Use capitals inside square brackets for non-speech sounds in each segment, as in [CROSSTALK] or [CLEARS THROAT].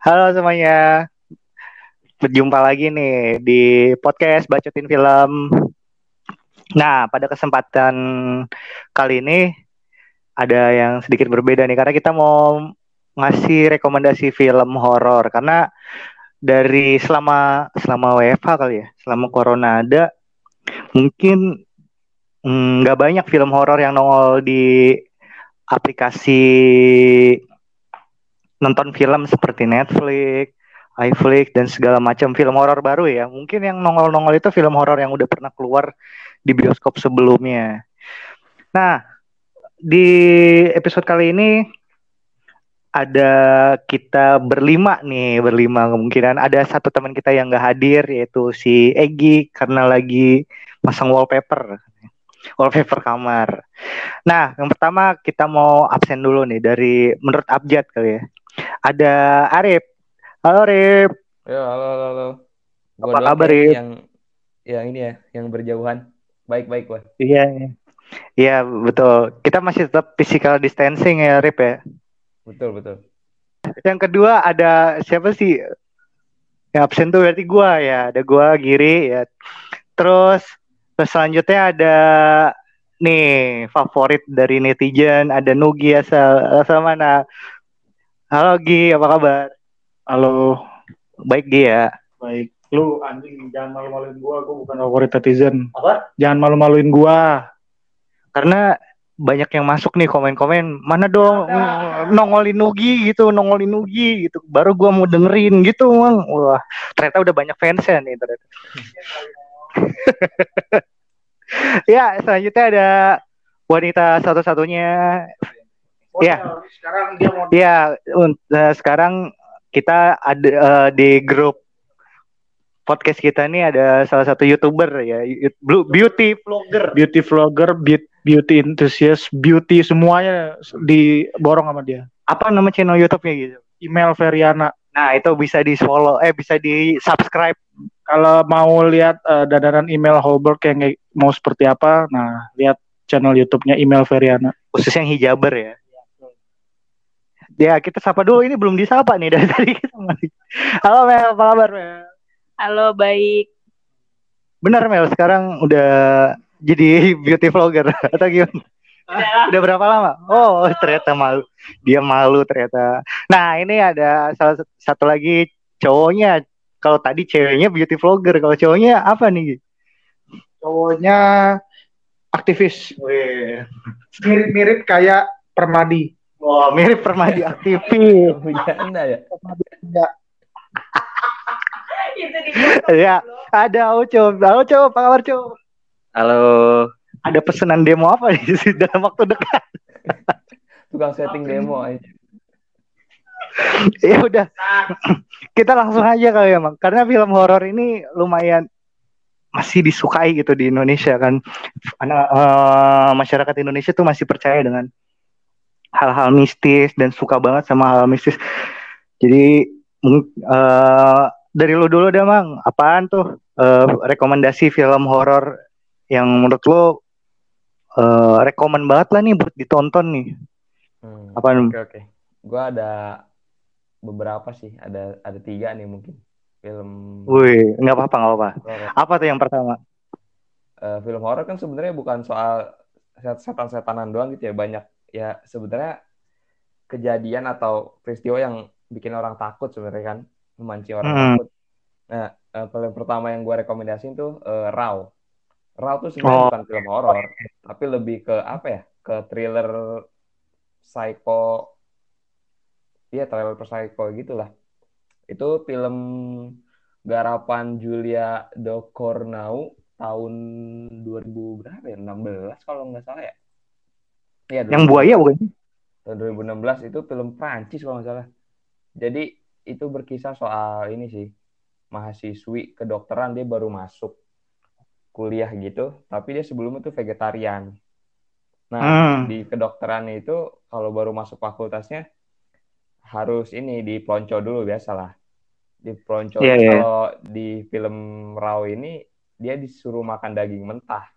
Halo semuanya. Berjumpa lagi nih di podcast Bacotin Film. Nah, pada kesempatan kali ini ada yang sedikit berbeda nih karena kita mau ngasih rekomendasi film horor karena dari selama selama WFH kali ya, selama corona ada mungkin mm, nggak mm, banyak film horor yang nongol di aplikasi nonton film seperti Netflix, iFlix dan segala macam film horor baru ya. Mungkin yang nongol-nongol itu film horor yang udah pernah keluar di bioskop sebelumnya. Nah, di episode kali ini ada kita berlima nih, berlima kemungkinan ada satu teman kita yang nggak hadir yaitu si Egi karena lagi masang wallpaper wallpaper kamar. Nah, yang pertama kita mau absen dulu nih dari menurut Abjad kali ya. Ada Arif. Halo Arif. Ya, halo halo halo. Gua Apa kabar Arif? Yang yang ini ya, yang berjauhan. Baik-baik, gua. Iya, iya. Iya, betul. Kita masih tetap physical distancing ya, Arif ya. Betul, betul. Yang kedua ada siapa sih? Yang absen tuh berarti gua ya. Ada gua Giri ya. Terus Terus selanjutnya ada nih favorit dari netizen ada Nugi asal asal mana? Halo Gi, apa kabar? Halo. Baik Gi ya. Baik. Lu anjing jangan malu-maluin gua, gua bukan favorit netizen. Apa? Jangan malu-maluin gua. Karena banyak yang masuk nih komen-komen mana dong ada. nongolin Nugi gitu nongolin Nugi gitu baru gua mau dengerin gitu mang wah ternyata udah banyak fans ya nih ternyata [LAUGHS] [LAUGHS] ya, selanjutnya ada wanita satu-satunya. Oh, ya. Sekarang dia mau Ya, uh, sekarang kita ada uh, di grup podcast kita nih ada salah satu youtuber ya beauty vlogger beauty vlogger beauty enthusiast beauty semuanya diborong sama dia apa nama channel YouTube-nya gitu email Veriana nah itu bisa di follow eh bisa di subscribe kalau mau lihat uh, dandanan email Holberg yang mau seperti apa, nah lihat channel YouTube-nya email Veriana. Khusus yang hijaber ya. Ya kita sapa dulu ini belum disapa nih dari [LAUGHS] tadi kita Halo Mel, apa kabar Mel? Halo baik. Benar Mel, sekarang udah jadi [LAUGHS] beauty vlogger [LAUGHS] atau gimana? Udah. udah berapa lama? Oh ternyata malu. Dia malu ternyata. Nah ini ada salah satu lagi cowoknya kalau tadi ceweknya beauty vlogger, kalau cowoknya apa nih? Cowoknya aktivis. Mirip-mirip kayak Permadi. Wah, wow, mirip Permadi aktivis. Bercanda ya? ya. ya, ada Oco. Halo, Oco. Apa kabar, Oco? Halo. Ada pesanan demo apa nih [LAUGHS] dalam waktu dekat? Tukang setting demo aja. ya udah kita langsung aja kali ya bang karena film horor ini lumayan masih disukai gitu di Indonesia kan karena uh, masyarakat Indonesia tuh masih percaya dengan hal-hal mistis dan suka banget sama hal, -hal mistis. Jadi uh, dari lu dulu deh bang apaan tuh uh, rekomendasi film horor yang menurut lo uh, rekomend banget lah nih buat ditonton nih? Hmm, apaan? oke okay, oke. Okay. gue ada beberapa sih. Ada ada tiga nih mungkin. Film Wih nggak apa-apa nggak apa-apa. Apa tuh yang pertama? Uh, film horor kan sebenarnya bukan soal setan-setanan doang gitu ya. Banyak ya sebenarnya kejadian atau peristiwa yang bikin orang takut sebenarnya kan memancing orang hmm. takut nah uh, film pertama yang gue rekomendasiin tuh uh, Raw Raw tuh sebenarnya oh. bukan film horor tapi lebih ke apa ya ke thriller psycho Iya, trailer Psycho gitulah. Itu film garapan Julia Docornau tahun 2000 berapa ya? 16 kalau nggak salah ya. Iya, yang buaya bukan? Tahun 2016 itu film Prancis kalau nggak salah. Jadi itu berkisah soal ini sih mahasiswi kedokteran dia baru masuk kuliah gitu, tapi dia sebelumnya tuh vegetarian. Nah, hmm. di kedokteran itu kalau baru masuk fakultasnya harus ini di pelonco dulu biasalah di pelonco yeah, yeah. kalau di film Raw ini dia disuruh makan daging mentah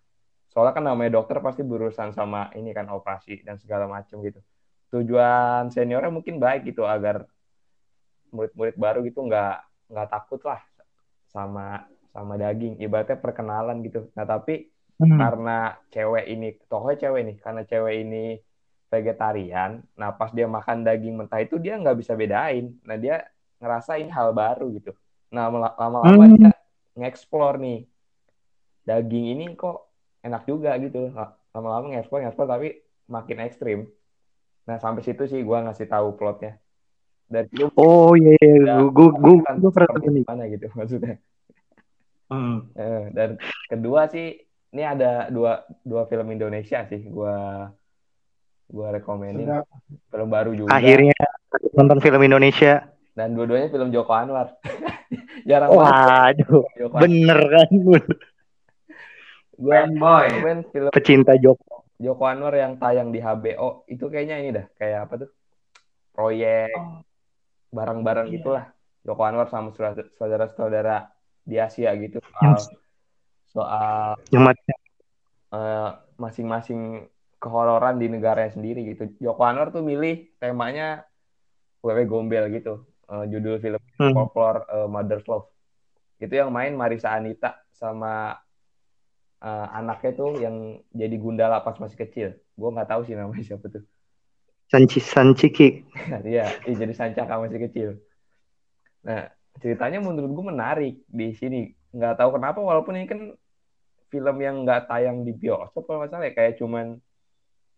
soalnya kan namanya dokter pasti berurusan sama ini kan operasi dan segala macam gitu. Tujuan seniornya mungkin baik gitu agar murid-murid baru gitu nggak nggak takut lah sama sama daging. Ibaratnya perkenalan gitu. Nah tapi Hmm. karena cewek ini tokohnya cewek nih karena cewek ini vegetarian nah pas dia makan daging mentah itu dia nggak bisa bedain. Nah dia ngerasa ini hal baru gitu. Nah lama-lama Hmm. dia nge-explore nih daging ini kok enak juga gitu La- lama-lama nge-explore nge-explore tapi makin ekstrim nah sampai situ sih gua ngasih tahu plotnya dan itu Oh iya, iya. Ya, gue gue gue pernah mana gitu [LAUGHS] maksudnya Hmm. Eh, dan kedua sih ini ada dua dua film Indonesia sih gua gua rekomenin Sedap. film baru juga Akhirnya nonton film Indonesia. dan dua-duanya film Joko Anwar [LAUGHS] jarang banget Waduh, Joko Anwar bener kan? [LAUGHS] Fanboy. rekomen film Pecinta Joko. Joko Anwar yang tayang di HBO itu kayaknya ini dah kayak apa tuh proyek barang-barang Iya. gitulah Joko Anwar sama saudara-saudara di Asia gitu soal soal eh, masing-masing kehororan di negaranya sendiri gitu. Joko Anwar tuh milih temanya wewe gombel gitu. Eh, judul film Hmm. folklore eh, Mother's Love. Itu yang main Marisa Anita sama eh, anaknya tuh yang jadi gundala pas masih kecil. Gue nggak tahu sih namanya siapa tuh. Sanci Sanciki. [LAUGHS] Iya, iya, jadi sancaka masih kecil. Nah, ceritanya menurut gue menarik di sini. Nggak tahu kenapa, walaupun ini kan film yang nggak tayang di bioskop kalau nggak salah ya, kayak cuman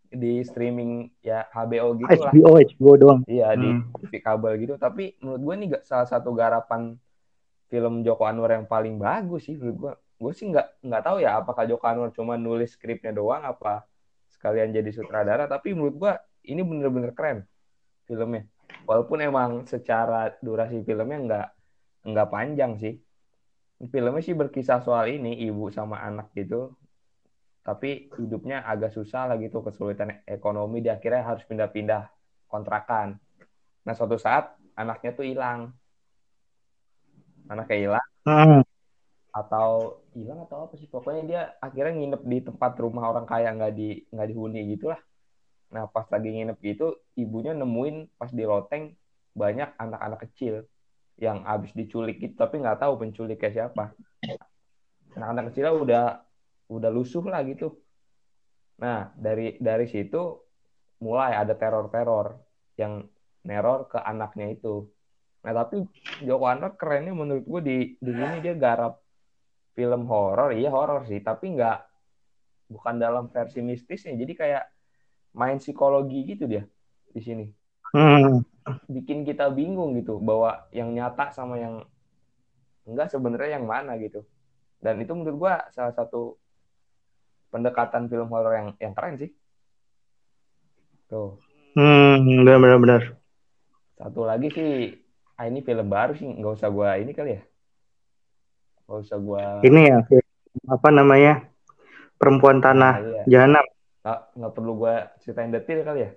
di streaming ya HBO gitu lah. HBO, HBO doang. Iya, di Hmm. TV kabel gitu. Tapi menurut gue ga- salah satu garapan film Joko Anwar yang paling bagus sih menurut gue. Gue sih nggak nggak tahu ya apakah Joko Anwar cuma nulis skripnya doang apa sekalian jadi sutradara. Tapi menurut gue ini bener-bener keren filmnya. Walaupun emang secara durasi filmnya nggak nggak panjang sih. Filmnya sih berkisah soal ini ibu sama anak gitu. Tapi hidupnya agak susah lah gitu kesulitan ekonomi. Dia akhirnya harus pindah-pindah kontrakan. Nah suatu saat anaknya tuh hilang. Anaknya hilang Hmm. Atau hilang atau apa sih? Pokoknya dia akhirnya nginep di tempat rumah orang kaya nggak di nggak dihuni gitulah. Nah pas lagi nginep gitu ibunya nemuin pas di loteng banyak anak-anak kecil yang abis diculik gitu tapi nggak tahu penculiknya siapa. Anak-anak kecilnya udah udah lusuh lah gitu. Nah dari dari situ mulai ada teror-teror yang neror ke anaknya itu. Nah tapi Joko Anwar kerennya menurut gue di di sini dia garap film horor iya horor sih tapi nggak bukan dalam versi mistisnya jadi kayak main psikologi gitu dia di sini. Hmm. bikin kita bingung gitu bahwa yang nyata sama yang enggak sebenarnya yang mana gitu. Dan itu menurut gua salah satu pendekatan film horor yang yang keren sih. Tuh. Hmm, benar benar benar. satu lagi sih ah ini film baru sih nggak usah gua ini kali ya nggak usah gua Ini ya apa namanya? Perempuan Nah, Tanah iya. Jahanam. nggak nggak perlu gua ceritain detail kali ya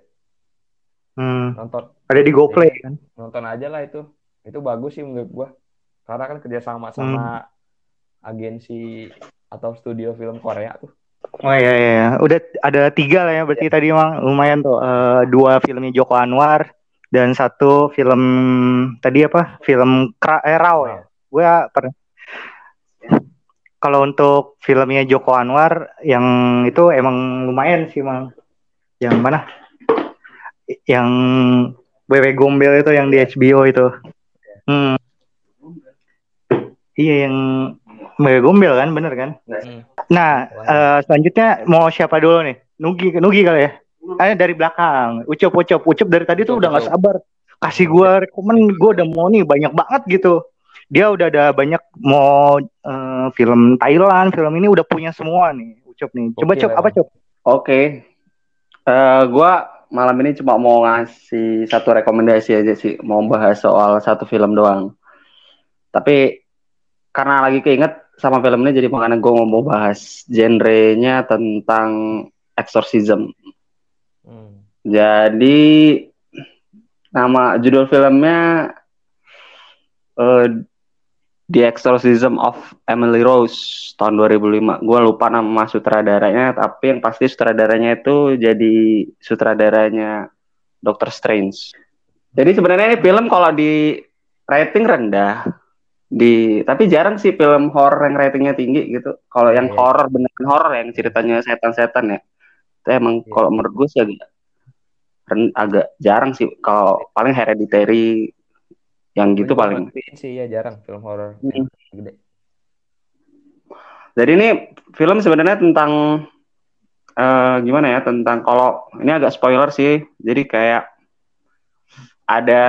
Hmm. nonton Ada di GoPlay kan? nonton aja lah itu itu bagus sih menurut gua karena kan kerjasama sama agensi atau studio film Korea tuh Oh iya iya, iya. udah ada tiga lah ya berarti tadi emang lumayan tuh Eh, dua filmnya Joko Anwar dan satu film tadi apa? Film Kra eh, Rao ya. Gue pernah. Kalau untuk filmnya Joko Anwar yang itu emang lumayan sih mang. Yang mana? Yang Wewe Gombel itu yang di HBO itu. Hmm. Iya yang Wewe Gombel kan, bener kan? Hmm. Nah, eh, selanjutnya mau siapa dulu nih? Nugi, Nugi kali ya? Eh dari belakang. Ucup, Ucup, Ucup dari tadi tuh udah nggak Ucup. sabar. Kasih gua rekomen, gua udah mau nih banyak banget gitu. Dia udah ada banyak mau eh, film Thailand, film ini udah punya semua nih. Ucup nih. Coba Oke, Cup, apa. Cup? Oke. Eh gua malam ini cuma mau ngasih satu rekomendasi aja sih, mau bahas soal satu film doang. Tapi karena lagi keinget sama film ini jadi makanya gue mau bahas genrenya tentang exorcism. Hmm. Jadi nama judul filmnya eh, The Exorcism of Emily Rose tahun 2005. Gue lupa nama sutradaranya, tapi yang pasti sutradaranya itu jadi sutradaranya Doctor Strange. Jadi sebenarnya ini film kalau di rating rendah di tapi jarang sih film horor yang ratingnya tinggi gitu. Kalau yang horor beneran horor yang ceritanya setan-setan ya. Itu emang Iya. kalau menurut gue sih agak agak jarang sih. Kalau paling hereditary yang gitu paling. sih ya jarang film horor Hmm. gede. Jadi ini film sebenarnya tentang eh, gimana ya? Tentang kalau ini agak spoiler sih. Jadi kayak ada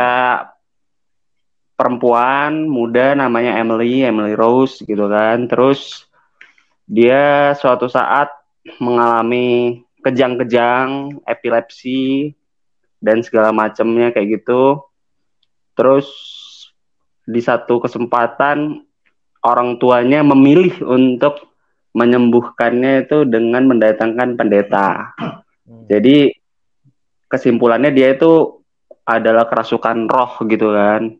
perempuan muda namanya Emily, Emily Rose gitu kan. Terus dia suatu saat mengalami kejang-kejang, epilepsi dan segala macamnya kayak gitu. Terus di satu kesempatan orang tuanya memilih untuk menyembuhkannya itu dengan mendatangkan pendeta. Hmm. Jadi kesimpulannya dia itu adalah kerasukan roh gitu kan.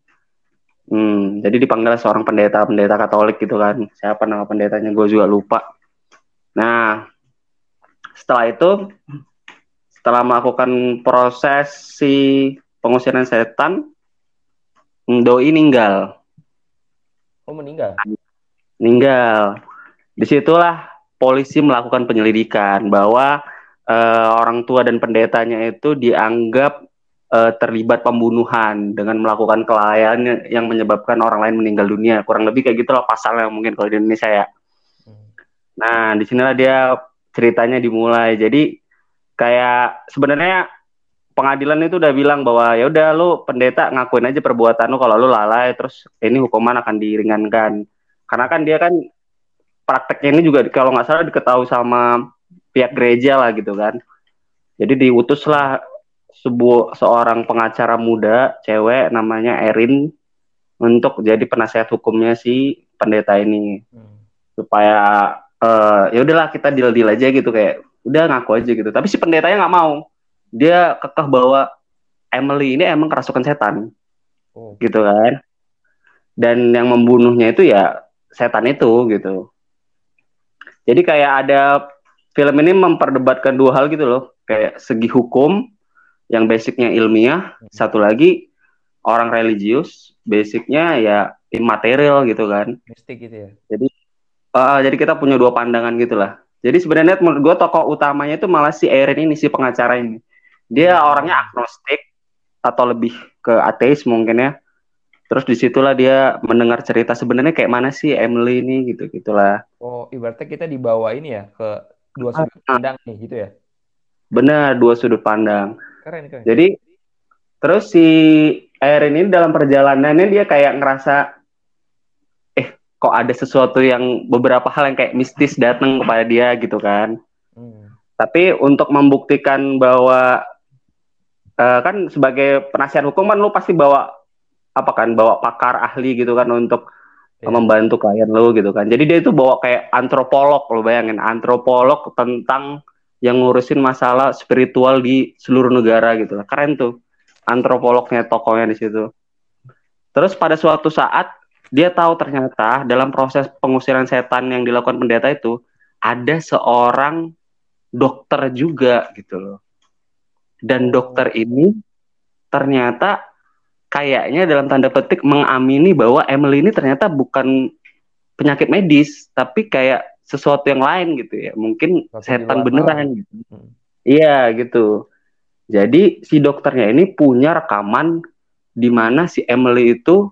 Hmm, jadi dipanggil seorang pendeta, pendeta Katolik gitu kan. Siapa nama pendetanya gue juga lupa. Nah, setelah itu, setelah melakukan proses si pengusiran setan, Doi meninggal. Oh meninggal. meninggal. Di situlah polisi melakukan penyelidikan bahwa eh, orang tua dan pendetanya itu dianggap eh, terlibat pembunuhan dengan melakukan kelalaian yang menyebabkan orang lain meninggal dunia. Kurang lebih kayak gitulah pasalnya mungkin kalau di Indonesia ya. Hmm. Nah, di sinilah dia ceritanya dimulai. Jadi kayak sebenarnya pengadilan itu udah bilang bahwa ya udah lu pendeta ngakuin aja perbuatan lu kalau lu lalai terus ini hukuman akan diringankan. Karena kan dia kan prakteknya ini juga kalau nggak salah diketahui sama pihak gereja lah gitu kan. Jadi diutuslah sebuah seorang pengacara muda cewek namanya Erin untuk jadi penasihat hukumnya si pendeta ini Hmm. supaya eh ya udahlah kita deal deal aja gitu kayak udah ngaku aja gitu tapi si pendetanya nggak mau dia kekeh bahwa Emily ini emang kerasukan setan Oh. gitu kan dan yang membunuhnya itu ya setan itu gitu jadi kayak ada film ini memperdebatkan dua hal gitu loh kayak segi hukum yang basicnya ilmiah satu lagi orang religius basicnya ya immaterial gitu kan Mistik gitu ya. Uh, jadi kita punya dua pandangan gitu lah. Jadi sebenarnya menurut gue tokoh utamanya itu malah si Erin ini si pengacara ini. Dia orangnya agnostik atau lebih ke ateis mungkin ya. Terus di situlah dia mendengar cerita sebenarnya kayak mana sih Emily ini gitu gitulah. Oh ibaratnya kita dibawa ini ya ke dua sudut pandang nih gitu ya. Benar dua sudut pandang. Keren keren. Jadi terus si Erin ini dalam perjalanannya dia kayak ngerasa eh kok ada sesuatu yang beberapa hal yang kayak mistis datang kepada dia gitu kan. Hmm. Tapi untuk membuktikan bahwa eh, kan sebagai penasihat hukum kan lu pasti bawa apa kan bawa pakar ahli gitu kan untuk Iya. membantu klien lu gitu kan. Jadi dia itu bawa kayak antropolog lu bayangin antropolog tentang yang ngurusin masalah spiritual di seluruh negara gitu lah. Keren tuh antropolognya tokohnya di situ. Terus pada suatu saat dia tahu ternyata dalam proses pengusiran setan yang dilakukan pendeta itu ada seorang dokter juga gitu loh. Dan dokter ini ternyata kayaknya dalam tanda petik mengamini bahwa Emily ini ternyata bukan penyakit medis, tapi kayak sesuatu yang lain gitu ya. Mungkin setan beneran gitu. Hmm. Iya gitu. Jadi si dokternya ini punya rekaman di mana si Emily itu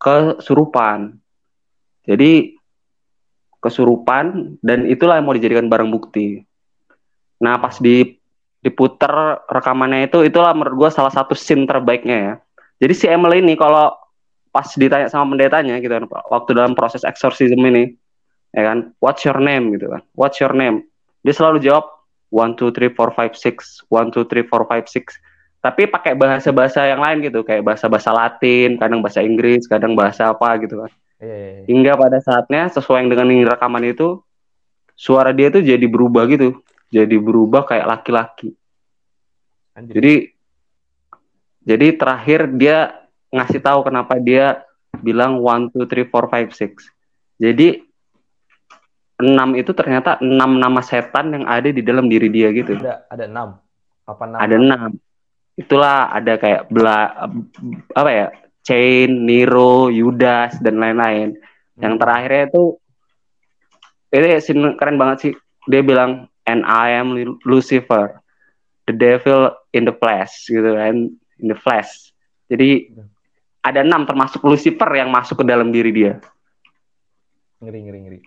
kesurupan. Jadi kesurupan dan itulah yang mau dijadikan barang bukti. Nah pas di diputer rekamannya itu itulah menurut gua salah satu scene terbaiknya ya. Jadi si Emily ini kalau pas ditanya sama pendetanya gitu kan waktu dalam proses eksorsisme ini ya kan what's your name? gitu kan what's your name? Dia selalu jawab one two three four five six one two three four five six. Tapi pakai bahasa bahasa yang lain gitu kayak bahasa bahasa Latin kadang bahasa Inggris kadang bahasa apa gitu kan. Iya, iya, iya. hingga pada saatnya sesuai dengan rekaman itu suara dia tuh jadi berubah gitu jadi berubah kayak laki-laki jadi jadi terakhir dia ngasih tahu kenapa dia bilang one two three four five six jadi enam itu ternyata enam nama setan yang ada di dalam diri dia gitu ada ada enam. Apa enam? ada enam itulah ada kayak bela apa ya Chain, Nero, Yudas dan lain-lain. Yang Hmm. terakhirnya itu ini keren banget sih. Dia bilang and I am Lu- Lucifer, the devil in the flesh gitu kan, in the flesh. Jadi ada enam termasuk Lucifer yang masuk ke dalam diri dia. Ngeri ngeri ngeri.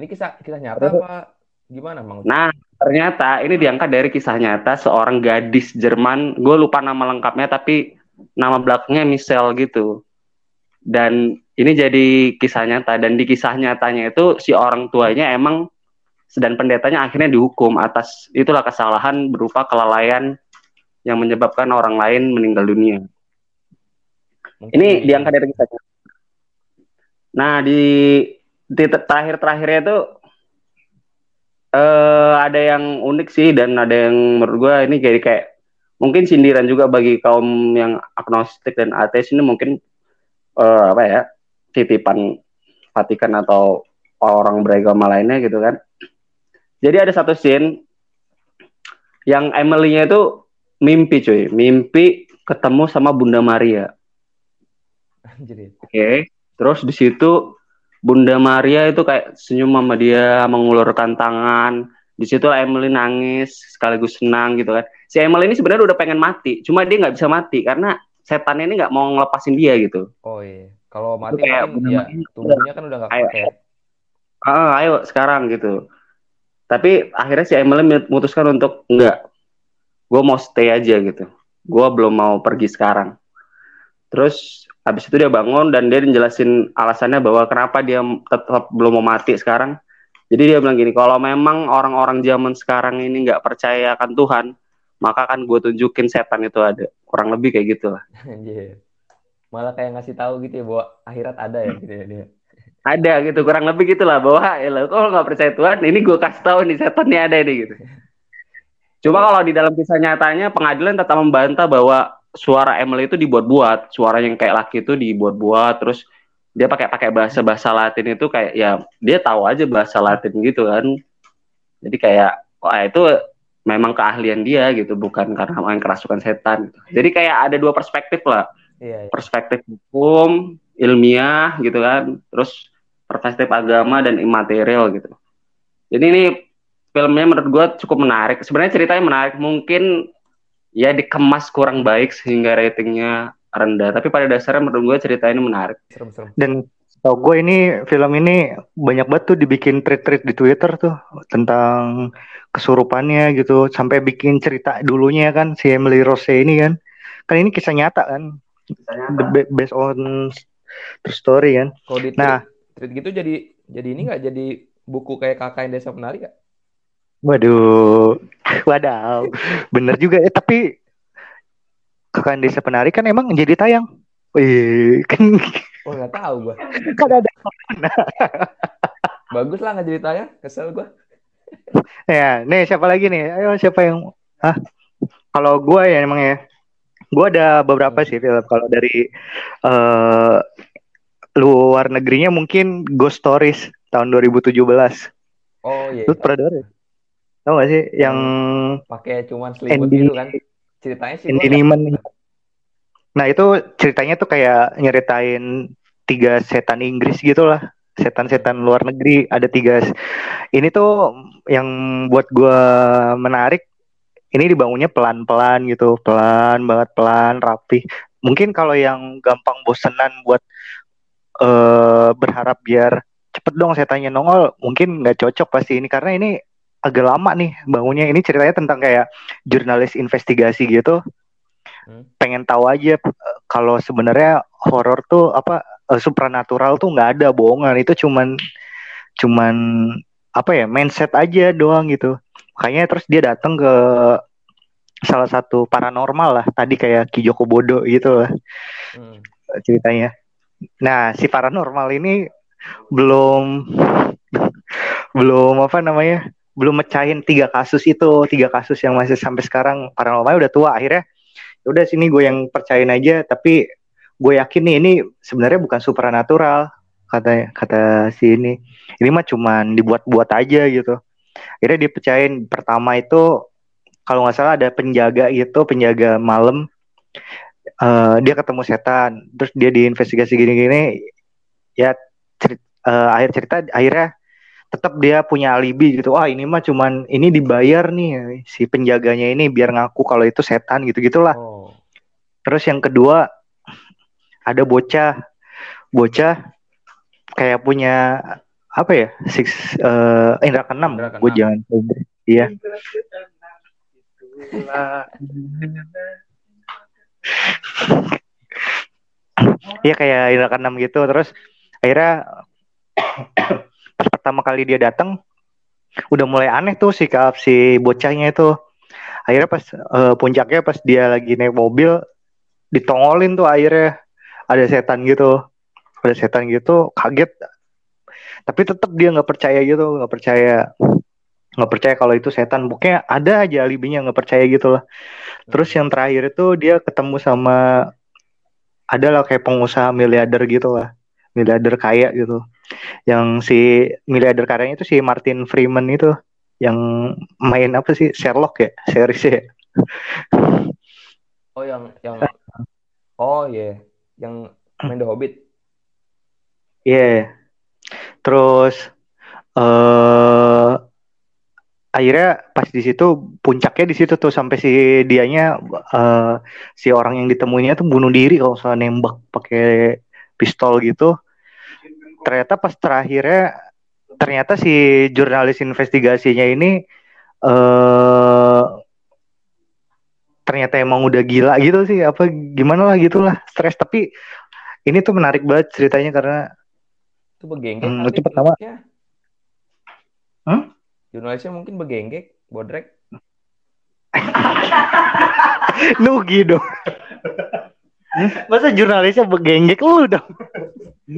Ini kisah kisah nyata apa gimana, Mang? Nah, ternyata ini diangkat dari kisah nyata seorang gadis Jerman. Gue lupa nama lengkapnya, tapi nama belakangnya Michelle gitu. Dan ini jadi kisah nyata. Dan di kisah nyatanya itu si orang tuanya emang dan pendetanya akhirnya dihukum atas itulah kesalahan berupa kelalaian yang menyebabkan orang lain meninggal dunia. Mungkin Ini di- diangkat dari nyata. Nah, di di terakhir-terakhirnya itu eh ada yang unik sih dan ada yang menurut gue ini jadi kayak mungkin sindiran juga bagi kaum yang agnostik dan ateis ini mungkin eh, apa ya titipan Vatikan atau orang beragama lainnya gitu kan. Jadi ada satu scene yang Emily-nya itu mimpi cuy, mimpi ketemu sama Bunda Maria. Oke. Terus di situ Bunda Maria itu kayak senyum sama dia, mengulurkan tangan. Di situ Emily nangis sekaligus senang gitu kan. Si Emily ini sebenarnya udah pengen mati, cuma dia nggak bisa mati karena setannya ini nggak mau ngelepasin dia gitu. Oh iya. Kalau mati kayak mungkin bener-bener ya tubuhnya kan udah nggak Ayo. pakai. Ah, ayo sekarang gitu. Tapi akhirnya si Emily memutuskan untuk enggak. Gue mau stay aja gitu. Gue belum mau pergi sekarang. Terus habis itu dia bangun dan dia menjelasin alasannya bahwa kenapa dia tetap belum mau mati sekarang. Jadi dia bilang gini, kalau memang orang-orang zaman sekarang ini nggak percaya akan Tuhan, maka kan gue tunjukin setan itu ada. Kurang lebih kayak gitu lah. [LAUGHS] Malah kayak ngasih tahu gitu ya bahwa akhirat ada ya gitu ya dia. Ada gitu, kurang lebih gitulah bahwa ya lo kalau nggak percaya Tuhan, ini gue kasih tahu nih setannya ada nih gitu. Cuma kalau di dalam kisah nyatanya pengadilan tetap membantah bahwa suara Emily itu dibuat-buat, suara yang kayak laki itu dibuat-buat, terus dia pakai pakai bahasa bahasa Latin itu kayak ya dia tahu aja bahasa Latin gitu kan. Jadi kayak wah itu memang keahlian dia gitu, bukan karena main kerasukan setan. Gitu. Jadi kayak ada dua perspektif lah Iya, iya. perspektif hukum, ilmiah gitu kan, terus perspektif agama dan imaterial gitu. Jadi ini filmnya menurut gue cukup menarik. Sebenarnya ceritanya menarik, mungkin ya dikemas kurang baik sehingga ratingnya rendah. Tapi pada dasarnya menurut gue cerita ini menarik. Serem-serem. Dan tau gue ini film ini banyak banget tuh dibikin tweet-tweet di Twitter tuh tentang kesurupannya gitu sampai bikin cerita dulunya kan si Emily Rose ini kan kan ini kisah nyata kan The ba- based on true story kan Nah. Tweet gitu jadi jadi ini nggak jadi buku kayak kakak yang desa penari nggak? waduh [LAUGHS] wadaw bener juga eh tapi kakak desa penari kan emang jadi tayang Wih, [LAUGHS] kan, Oh nggak tahu gua. kan ada [LAUGHS] Bagus lah nggak jadi tayang. Kesel gua. Ya, nih siapa lagi nih? Ayo siapa yang ah kalau gue ya emang ya. Gue ada beberapa sih film kalau dari eh luar negerinya mungkin Ghost Stories tahun 2017. Oh iya. Lu pernah denger ya? Tahu gak sih yang Pakai cuman selimut Andy gitu kan. Ceritanya sih Andy Neiman. Nah, itu ceritanya tuh kayak nyeritain tiga setan Inggris gitu lah. Setan-setan luar negeri ada tiga. Ini tuh yang buat gua menarik. Ini dibangunnya pelan-pelan gitu, pelan banget, pelan, rapi. Mungkin kalau yang gampang bosenan buat eh berharap biar cepet dong setannya nongol, mungkin nggak cocok pasti ini karena ini agak lama nih bangunnya. Ini ceritanya tentang kayak jurnalis investigasi gitu. Hmm. Pengen tahu aja eh, kalau sebenarnya horor tuh apa eh, supranatural tuh nggak ada bohongan itu cuman cuman apa ya mindset aja doang gitu makanya terus dia datang ke salah satu paranormal lah tadi kayak Ki Joko Bodo gitu lah Hmm. ceritanya nah si paranormal ini belum belum apa namanya belum mecahin tiga kasus itu tiga kasus yang masih sampai sekarang. Paranormal udah tua akhirnya. "Ya udah sini gue yang percayain aja. Tapi gue yakin nih ini sebenarnya bukan supernatural kata kata si ini. Ini mah cuman dibuat-buat aja gitu. Akhirnya dipercayain pertama itu kalau nggak salah ada penjaga itu penjaga malam eh, dia ketemu setan terus dia diinvestigasi gini-gini ya cerit- eh, akhir cerita akhirnya tetap dia punya alibi gitu. Wah ini mah cuman ini dibayar nih si penjaganya ini biar ngaku kalau itu setan gitu gitulah Oh. terus yang kedua ada bocah. Bocah kayak punya apa ya six eh indra keenam. Indra gue jangan iya [LAUGHS] Iya kayak indra keenam gitu. Terus akhirnya pas pertama kali dia datang udah mulai aneh tuh sikap si bocahnya itu. Akhirnya pas eh, puncaknya pas dia lagi naik mobil ditongolin tuh akhirnya. Ada setan gitu. Ada setan gitu kaget. Tapi tetap dia nggak percaya gitu nggak percaya nggak percaya kalau itu setan. Pokoknya ada aja alibinya nggak percaya gitu lah. Terus yang terakhir itu dia ketemu sama adalah kayak pengusaha miliarder gitu lah. Miliarder kaya gitu. Yang si miliarder kayanya itu si Martin Freeman itu yang main apa sih? Sherlock ya? Seriesnya ya? Oh yang yang Oh iya, yang main The Hobbit. Iya. Terus eh akhirnya pas di situ puncaknya di situ tuh sampai si dianya eh si orang yang ditemuinya tuh bunuh diri kalau salah nembak pakai pistol gitu. Ternyata pas terakhirnya ternyata si jurnalis investigasinya ini eh ternyata emang udah gila gitu sih apa gimana lah gitulah stres tapi ini tuh menarik banget ceritanya karena Itu begenggek Hmm, kali itu pertama. jurnalisnya. Hah? Jurnalisnya mungkin begenggek, bodrek. [LAUGHS] Nugi dong. Masa jurnalisnya begenggek lu dong?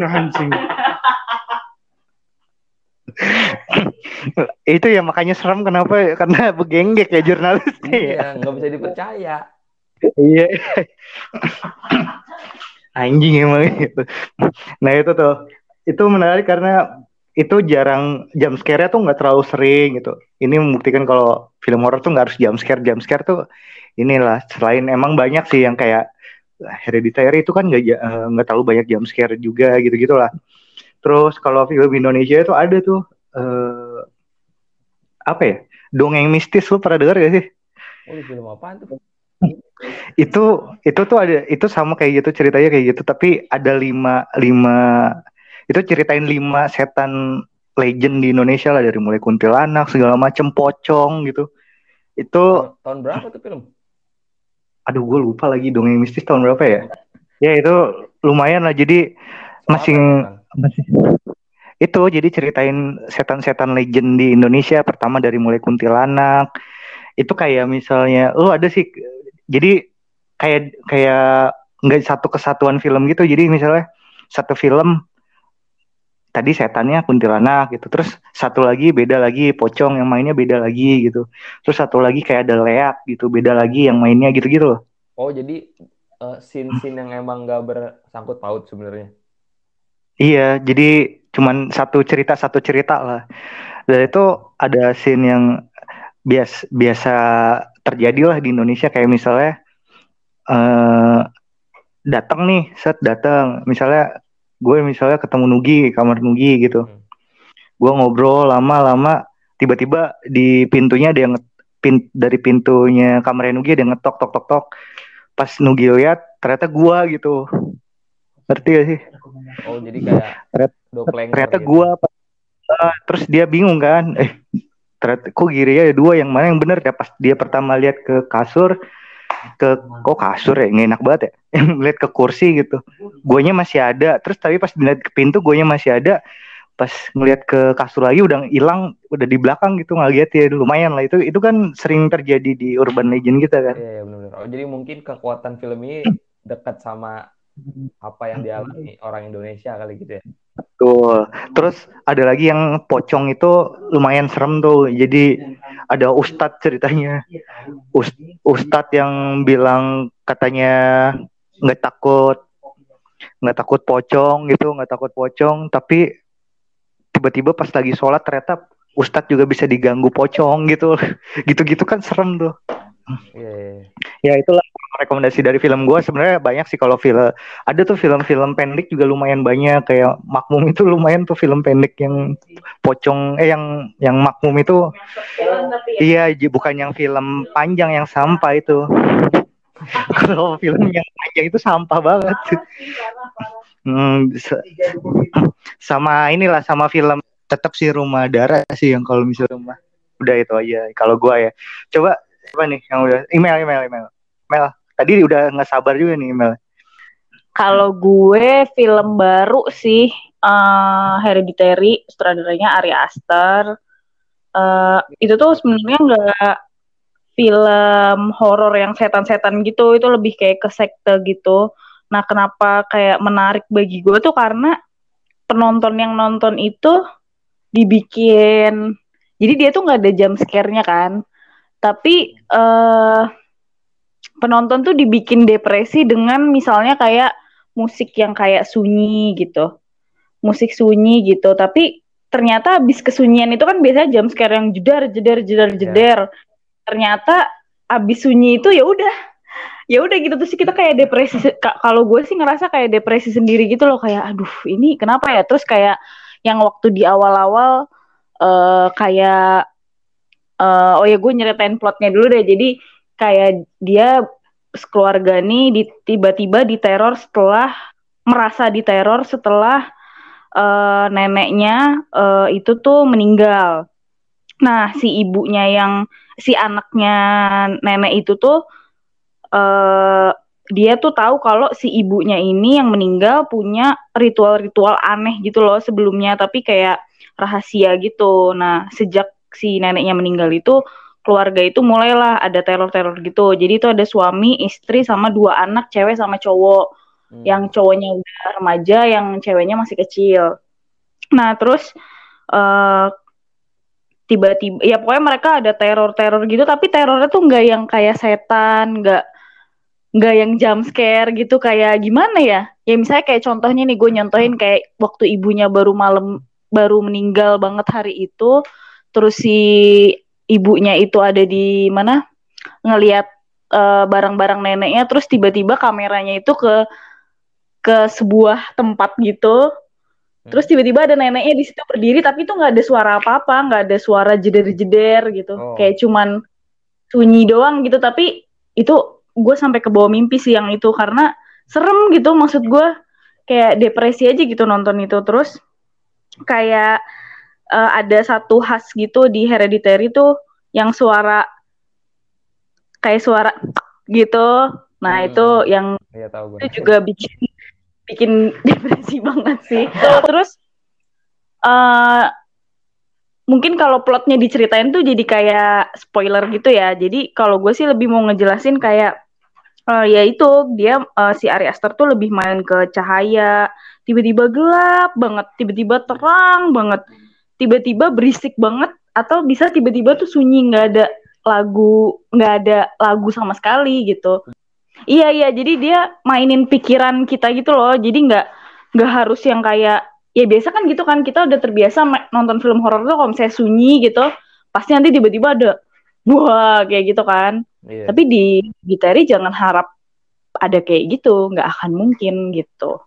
Anjing. Itu ya makanya serem kenapa? Karena begenggek ya jurnalisnya ya. Iya, nggak bisa dipercaya. Iya. Anjing emang itu. Nah itu tuh. Itu menarik karena itu jarang jump scare-nya tuh nggak terlalu sering gitu. Ini membuktikan kalau film horor tuh nggak harus jump scare. Jump scare tuh inilah selain emang banyak sih yang kayak Hereditary itu kan nggak eh, nggak terlalu banyak jump scare juga gitu gitulah. Terus kalau film Indonesia itu ada tuh eh apa ya? Dongeng mistis lu pernah denger gak sih? Oh, film apaan tuh? itu itu tuh ada itu sama kayak gitu ceritanya kayak gitu tapi ada lima lima itu ceritain lima setan legend di Indonesia lah dari mulai kuntilanak segala macem pocong gitu itu Tahun, berapa tuh film? aduh gue lupa lagi dongeng mistis tahun berapa ya ya itu lumayan lah jadi masih apa, Bang? masih itu jadi ceritain setan-setan legend di Indonesia pertama dari mulai kuntilanak itu kayak misalnya lu ada sih jadi kayak kayak nggak satu kesatuan film gitu jadi misalnya satu film tadi setannya kuntilanak gitu. Terus satu lagi beda lagi pocong yang mainnya beda lagi gitu. Terus satu lagi kayak ada leak gitu beda lagi yang mainnya gitu gitu loh. Oh, jadi eh, scene-scene yang emang nggak bersangkut paut sebenarnya. Iya, jadi cuman satu cerita satu cerita lah. Dan itu ada scene yang bias biasa terjadi lah di Indonesia. Kayak misalnya eh datang nih, set datang, misalnya gue misalnya ketemu Nugi kamar Nugi gitu, Hmm. gue ngobrol lama-lama, tiba-tiba di pintunya ada yang pin, dari pintunya kamar Nugi ada yang ngetok tok tok tok, pas Nugi lihat ternyata gue gitu, ngerti gak sih? Oh, jadi kayak Ternyata- ternyata gitu. gua apa- Ah, terus dia bingung kan eh ternyata kok giri ada dua yang mana yang bener ya pas dia pertama lihat ke kasur ke kok kasur ya? Nggak enak banget ya? [LAUGHS] Lihat ke kursi gitu. Guanya masih ada. Terus tapi pas dilihat ke pintu guanya masih ada. Pas ngelihat ke kasur lagi udah hilang udah di belakang gitu nggak lihat ya lumayan lah. Itu itu kan sering terjadi di urban legend kita kan. Iya, iya benar-benar. Oh, jadi mungkin kekuatan film ini [CLEARS THROAT] dekat sama apa yang dialami orang Indonesia kali gitu ya. Tuh. Terus ada lagi yang pocong itu lumayan serem tuh. Jadi ada ustadz ceritanya. Us- ustadz yang bilang katanya nggak takut nggak takut pocong gitu, nggak takut pocong, tapi tiba-tiba pas lagi sholat ternyata ustadz juga bisa diganggu pocong gitu. [LAUGHS] Gitu-gitu kan serem tuh. Iya, iya, iya. Ya itulah rekomendasi dari film gue sebenarnya banyak sih kalau film ada tuh film-film pendek juga lumayan banyak. Kayak Makmum itu lumayan tuh film pendek yang pocong eh yang yang Makmum itu iya j- bukan yang film panjang yang sampah itu. [LAUGHS] Kalau film yang panjang itu sampah banget. Hmm, sa- sama inilah sama film tetap sih rumah darah sih yang kalau misalnya rumah. Udah itu aja kalau gua ya. Coba apa nih yang udah email email email email tadi udah nggak sabar juga nih email Kalau gue film baru sih eh Hereditary, sutradaranya Ari Aster. Eh itu tuh sebenarnya nggak film horor yang setan-setan gitu, itu lebih kayak ke sekte gitu. Nah, kenapa kayak menarik bagi gue tuh karena penonton yang nonton itu dibikin jadi dia tuh nggak ada jump scare-nya kan. Tapi eh penonton tuh dibikin depresi dengan misalnya kayak musik yang kayak sunyi gitu. Musik sunyi gitu, tapi ternyata abis kesunyian itu kan biasanya jump scare yang jedar jedar jedar jedar. Ternyata abis sunyi itu ya udah. Ya udah gitu. Terus kita kayak depresi kalau gue sih ngerasa kayak depresi sendiri gitu loh. Kayak aduh ini kenapa ya? Terus kayak yang waktu di awal-awal eh kayak eh oh ya gue nyeritain plotnya dulu deh. Jadi kayak dia keluarga nih di, tiba-tiba diteror setelah merasa diteror setelah eh, neneknya eh, itu tuh meninggal. Nah si ibunya yang si anaknya nenek itu tuh eh dia tuh tahu kalau si ibunya ini yang meninggal punya ritual-ritual aneh gitu loh sebelumnya tapi kayak rahasia gitu. Nah, sejak si neneknya meninggal itu keluarga itu mulailah ada teror-teror gitu. Jadi itu ada suami, istri sama dua anak, cewek sama cowok. Hmm. Yang cowoknya udah remaja, yang ceweknya masih kecil. Nah, terus eh tiba-tiba ya pokoknya mereka ada teror-teror gitu tapi terornya tuh nggak yang kayak setan, nggak nggak yang jump scare gitu kayak gimana ya? Ya misalnya kayak contohnya nih gue nyontohin kayak waktu ibunya baru malam baru meninggal banget hari itu, terus si ibunya itu ada di mana ngelihat eh, barang-barang neneknya, terus tiba-tiba kameranya itu ke ke sebuah tempat gitu. Terus tiba-tiba ada neneknya di situ berdiri, tapi itu nggak ada suara apa-apa, nggak ada suara jeder-jeder gitu, Oh. kayak cuman sunyi doang gitu. Tapi itu gue sampai ke bawah mimpi sih yang itu karena serem gitu, maksud gue kayak depresi aja gitu nonton itu. Terus kayak eh, ada satu khas gitu di Hereditary tuh yang suara kayak suara gitu. Nah Hmm. itu yang Iya tahu gue. itu juga bikin bikin [LAUGHS] depresi banget sih. Terus eh mungkin kalau plotnya diceritain tuh jadi kayak spoiler gitu ya. Jadi kalau gue sih lebih mau ngejelasin kayak eh ya itu dia eh, si Ari Aster tuh lebih main ke cahaya, tiba-tiba gelap banget, tiba-tiba terang banget, tiba-tiba berisik banget atau bisa tiba-tiba tuh sunyi nggak ada lagu nggak ada lagu sama sekali gitu. Iya iya, jadi dia mainin pikiran kita gitu loh. Jadi nggak nggak harus yang kayak ya biasa kan gitu kan kita udah terbiasa nonton film horor tuh kalau misalnya sunyi gitu, pasti nanti tiba-tiba ada wah kayak gitu kan. Iya. Tapi di Gitari jangan harap ada kayak gitu, nggak akan mungkin gitu.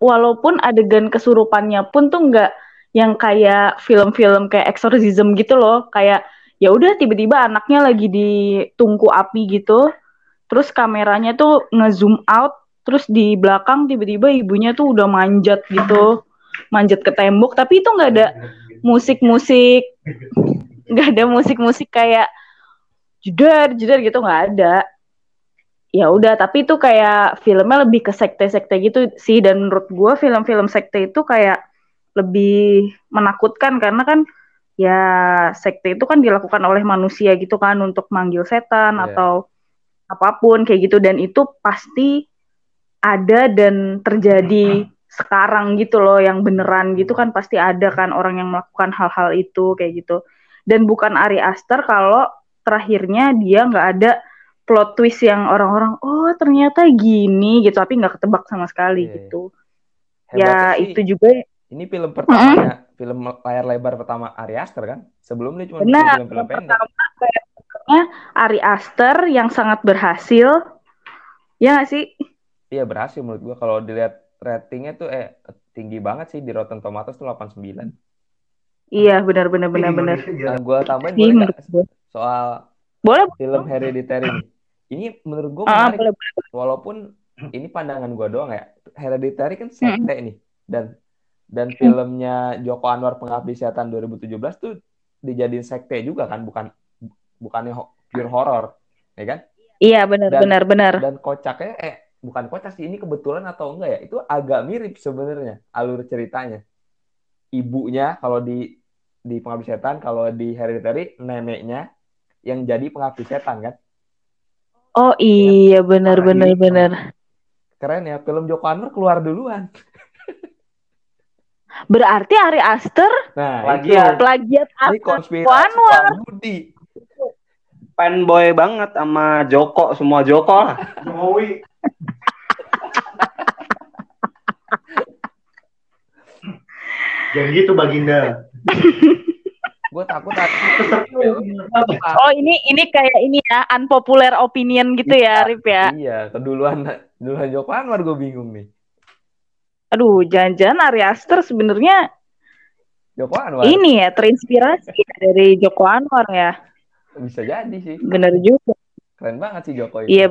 Walaupun adegan kesurupannya pun tuh nggak yang kayak film-film kayak exorcism gitu loh, kayak ya udah tiba-tiba anaknya lagi di tungku api gitu, terus kameranya tuh nge-zoom out, terus di belakang tiba-tiba ibunya tuh udah manjat gitu, manjat ke tembok, tapi itu nggak ada musik-musik, nggak ada musik-musik kayak jedar jedar gitu nggak ada. Ya udah tapi itu kayak filmnya lebih ke sekte-sekte gitu sih. Dan menurut gua film-film sekte itu kayak lebih menakutkan karena kan ya sekte itu kan dilakukan oleh manusia gitu kan untuk manggil setan Iya. atau apa pun kayak gitu. Dan itu pasti ada dan terjadi sekarang gitu loh yang beneran gitu kan pasti ada kan orang yang melakukan hal-hal itu kayak gitu. Dan bukan Ari Aster kalau terakhirnya dia nggak ada plot twist yang orang-orang oh ternyata gini gitu. Tapi nggak ketebak sama sekali Iya. gitu. Hebatnya ya sih, itu juga Ini film pertamanya, film layar lebar pertama Ari Aster kan? Sebelumnya cuma bikin benar film-film yang pendek. pertama Ari Aster yang sangat berhasil Ya nggak sih? Iya berhasil menurut gua kalau dilihat ratingnya tuh eh tinggi banget sih di Rotten Tomatoes tuh 89. Iya benar benar benar benar. Nah, gua tambahin boleh gue. soal Boleh. film Hereditary. Ini menurut gua Ah, menarik boleh, boleh. walaupun ini pandangan gua doang ya. Hereditary kan sekte nih dan dan filmnya Joko Anwar Pengabdi Setan 2017 tuh dijadiin sekte juga kan bukan bukannya ho- pure horror ya kan? Iya benar Dan- benar benar. dan kocaknya eh bukan kocak sih ini kebetulan atau enggak ya itu agak mirip sebenarnya alur ceritanya. Ibunya kalau di di pengabdi setan kalau di hereditary neneknya yang jadi pengabdi setan kan? Oh iya. benar Parah, benar ini- benar. keren ya film Joko Anwar keluar duluan Berarti Ari Aster nah Plagiat. plagiat ini Aster konspirasi Anwar. Budi Fanboy banget sama Joko, semua Joko lah. Jokowi. Jangan gitu Baginda. [LAUGHS] gue takut Oh ini ini kayak ini ya unpopular opinion gitu ya Rip ya. iya keduluan keduluan Joko Anwar gue bingung nih Aduh jangan-jangan Ari Aster sebenarnya Joko Anwar ini ya terinspirasi dari Joko Anwar ya. bisa jadi sih Bener juga. keren banget sih Joko itu Iya.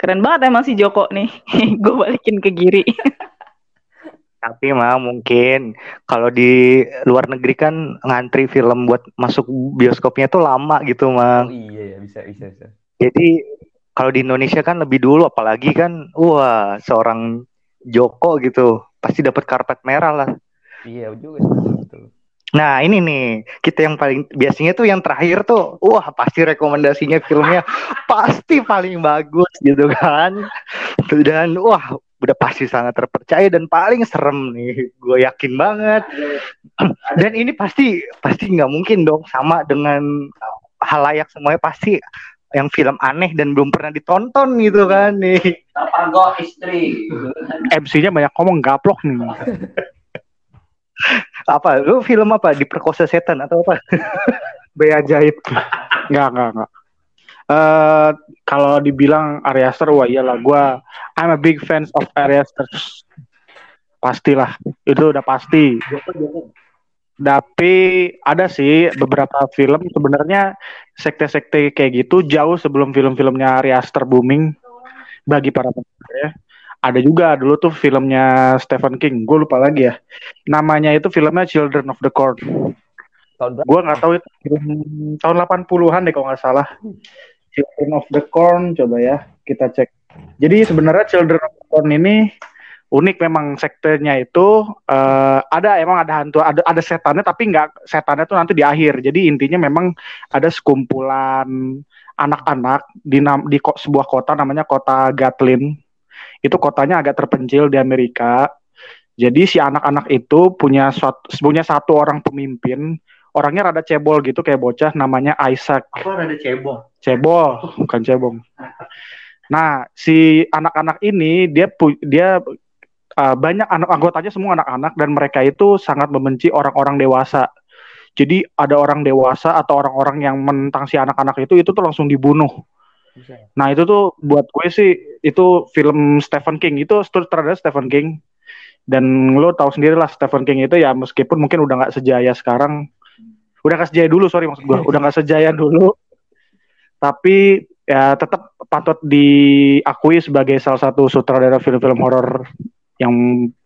Keren banget emang si Joko nih. [LAUGHS] Gue balikin ke Giri. [LAUGHS] Tapi mah mungkin kalau di luar negeri kan ngantri film buat masuk bioskopnya tuh lama gitu, oh Mang. iya ya bisa bisa bisa Jadi kalau di Indonesia kan lebih dulu apalagi kan wah seorang Joko gitu. Pasti dapat karpet merah lah. iya juga betul betul. Nah ini nih. Kita yang paling biasanya tuh yang terakhir tuh wah pasti rekomendasinya filmnya [LAUGHS] pasti paling bagus gitu kan. Dan wah udah pasti sangat terpercaya dan paling serem nih gue yakin banget. Dan ini pasti pasti nggak mungkin dong sama dengan halayak semuanya. Pasti yang film aneh dan belum pernah ditonton gitu kan nih Targo istri. MC-nya banyak ngomong gaplok nih. apa lu film apa diperkosa setan atau apa [LAUGHS] Bayi ajaib. Enggak, enggak, enggak. Eh kalau dibilang Ari Aster, wah iyalah gue I'm a big fans of Ari Aster. Pastilah, itu udah pasti. Tapi ada sih beberapa film sebenarnya sekte-sekte kayak gitu jauh sebelum film-filmnya Ari Aster booming bagi para pendengar ya. Ada juga dulu tuh filmnya Stephen King, gue lupa lagi ya. Namanya itu filmnya Children of the Corn. tahun berapa Gue nggak tahu itu film tahun 80-an deh kalau nggak salah. Children of the Corn, coba ya kita cek. Jadi sebenarnya Children of the Corn ini unik memang sektenya itu eh, ada emang ada hantu ada ada setannya tapi nggak setannya tuh nanti di akhir. Jadi intinya memang ada sekumpulan anak-anak di di ko- sebuah kota namanya kota Gatlin. Itu kotanya agak terpencil di Amerika. Jadi si anak-anak itu punya suatu, punya satu orang pemimpin orangnya rada cebol gitu kayak bocah namanya Isaac apa ada cebong cebol bukan cebong nah si anak-anak ini dia dia uh, banyak anak anggotanya semua anak-anak dan mereka itu sangat membenci orang-orang dewasa. Jadi ada orang dewasa atau orang-orang yang menentang si anak-anak itu itu tuh langsung dibunuh. Nah itu tuh buat gue sih itu film Stephen King itu sutradara Stephen King. Dan lo tahu sendiri lah Stephen King itu ya meskipun mungkin udah nggak sejaya sekarang. Udah nggak sejaya dulu sorry maksud gue [LAUGHS] udah nggak sejaya dulu. Tapi ya tetap patut diakui sebagai salah satu sutradara film-film horor yang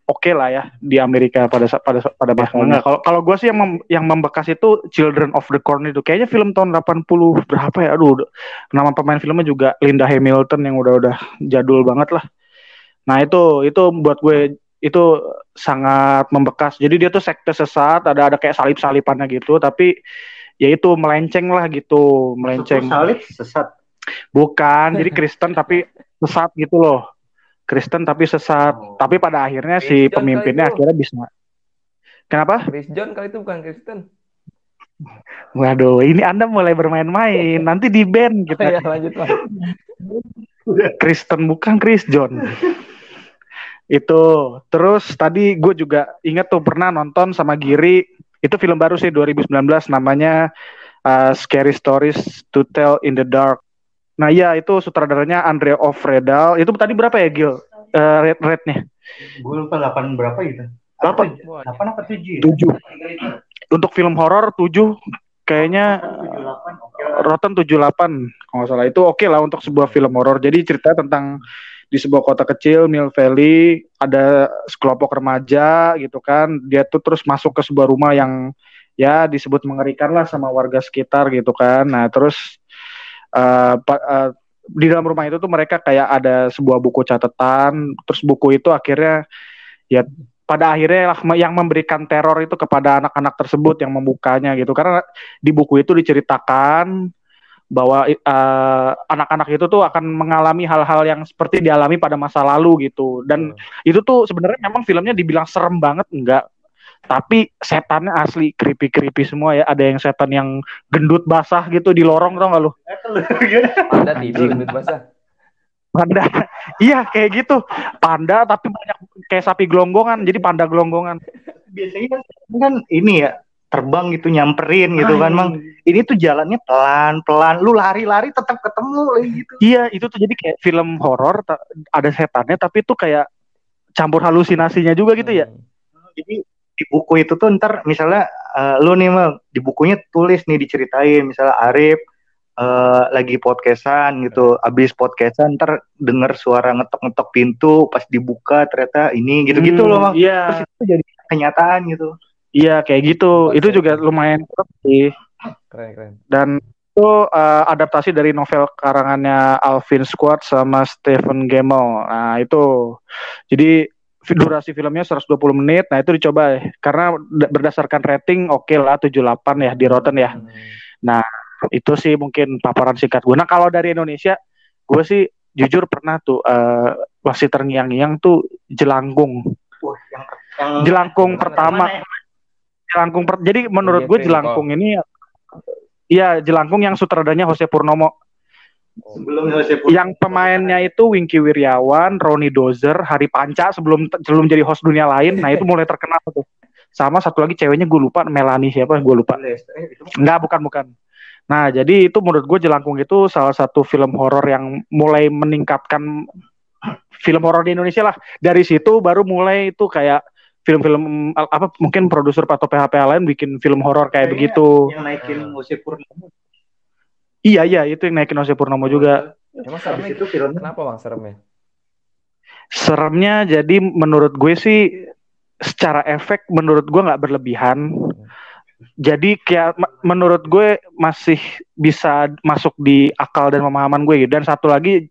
oke lah ya di Amerika pada sa- pada sa- pada masanya. Kalau kalau gue sih yang mem- yang membekas itu Children of the Corn itu kayaknya film tahun 80 berapa ya? Aduh, udah- nama pemain filmnya juga Linda Hamilton yang udah-udah jadul banget lah. Nah itu itu buat gue itu sangat membekas. Jadi dia tuh sekte sesat, ada ada kayak salib-salipannya gitu, tapi ya itu melenceng lah gitu, melenceng. salib sesat Bukan, jadi [LAUGHS] Kristen tapi sesat gitu loh. Kristen tapi sesat. Oh. Tapi pada akhirnya si Kristen pemimpinnya akhirnya bisa. Kenapa? Chris John kali itu bukan Kristen Waduh, ini Anda mulai bermain-main. [LAUGHS] Nanti di band ya kita. lanjut lah [LAUGHS] Kristen bukan Chris John. itu. Terus tadi gue juga ingat tuh pernah nonton sama Giri. Itu film baru sih 2019 namanya uh, Scary Stories to Tell in the Dark. Nah iya itu sutradaranya Andre Ofredal. Itu tadi berapa ya Gil? Uh, rate rate-nya? Gue lupa 8 berapa gitu. Delapan. 8 apa 7 ya? Tujuh. Untuk film horor tujuh kayaknya 78 oke Rotten 78 kalau nggak salah itu oke lah untuk sebuah film horor. Jadi cerita tentang di sebuah kota kecil Mill Valley ada sekelompok remaja gitu kan. Dia tuh terus masuk ke sebuah rumah yang ya disebut mengerikan lah sama warga sekitar gitu kan. Nah, terus uh, pa- uh, di dalam rumah itu tuh mereka kayak ada sebuah buku catatan, terus buku itu akhirnya ya pada akhirnya lah yang memberikan teror itu kepada anak-anak tersebut yang membukanya gitu. Karena di buku itu diceritakan bahwa eh, anak-anak itu tuh akan mengalami hal-hal yang seperti dialami pada masa lalu gitu. Dan itu tuh sebenarnya memang filmnya dibilang serem banget enggak tapi setannya asli creepy creepy semua ya. Ada yang setan yang gendut basah gitu di lorong tau gak lu? Panda tidur gendut basah. panda. [LAUGHS] Iya kayak gitu. Panda tapi banyak kayak sapi gelonggongan. Jadi panda gelonggongan. Biasanya kan, ini ya terbang gitu nyamperin gitu kan mang. Ini tuh jalannya pelan pelan lu lari lari tetap ketemu gitu. Iya itu tuh jadi kayak film horor ada setannya tapi itu kayak campur halusinasinya juga gitu ya. Hmm. jadi di buku itu tuh ntar misalnya eh, lu nih mal di bukunya tulis nih diceritain. Misalnya Arif eh, lagi podcastan gitu. Abis podcastan ntar denger suara ngetok-ngetok pintu pas dibuka ternyata ini gitu-gitu Hmm, loh mang iya. Terus itu jadi kenyataan gitu. Iya kayak gitu. Itu juga lumayan keren sih. Keren keren. dan itu eh, adaptasi dari novel karangannya Alvin Squad sama Stephen Gemmell. Nah, itu. Jadi durasi filmnya 120 menit. Nah, itu dicoba ya. karena da- berdasarkan rating oke lah 78 ya di Rotten ya. Hmm. Itu sih mungkin paparan singkat gue. Nah, kalau dari Indonesia gue sih jujur pernah tuh eh masih terngiang-ngiang tuh Jelangkung. Wah, yang, yang Jelangkung yang pertama. ya? Jelangkung per- jadi menurut Iya, gue Feni, Jelangkung ini Iya, Jelangkung yang sutradanya Jose Purnomo. Sebelum Yang pemainnya itu Wingky Wiryawan, Roni Dozer, Hari Panca sebelum sebelum jadi host dunia lain. Nah, itu mulai terkenal tuh. Sama satu lagi ceweknya gue lupa Melanie siapa gue lupa. Eh, Enggak, bukan bukan. Nah, jadi itu menurut gue Jelangkung itu salah satu film horor yang mulai meningkatkan film horor di Indonesia lah. Dari situ baru mulai itu kayak film-film apa mungkin produser atau PHP lain bikin film horor kayak Kayaknya begitu. yang naikin Purnomo Iya iya itu yang naikin Jose Purnomo juga. Emang habis seremnya itu filmnya kenapa bang seremnya? Seremnya jadi menurut gue sih secara efek menurut gue nggak berlebihan. Jadi kayak menurut gue masih bisa masuk di akal dan pemahaman gue gitu. Dan satu lagi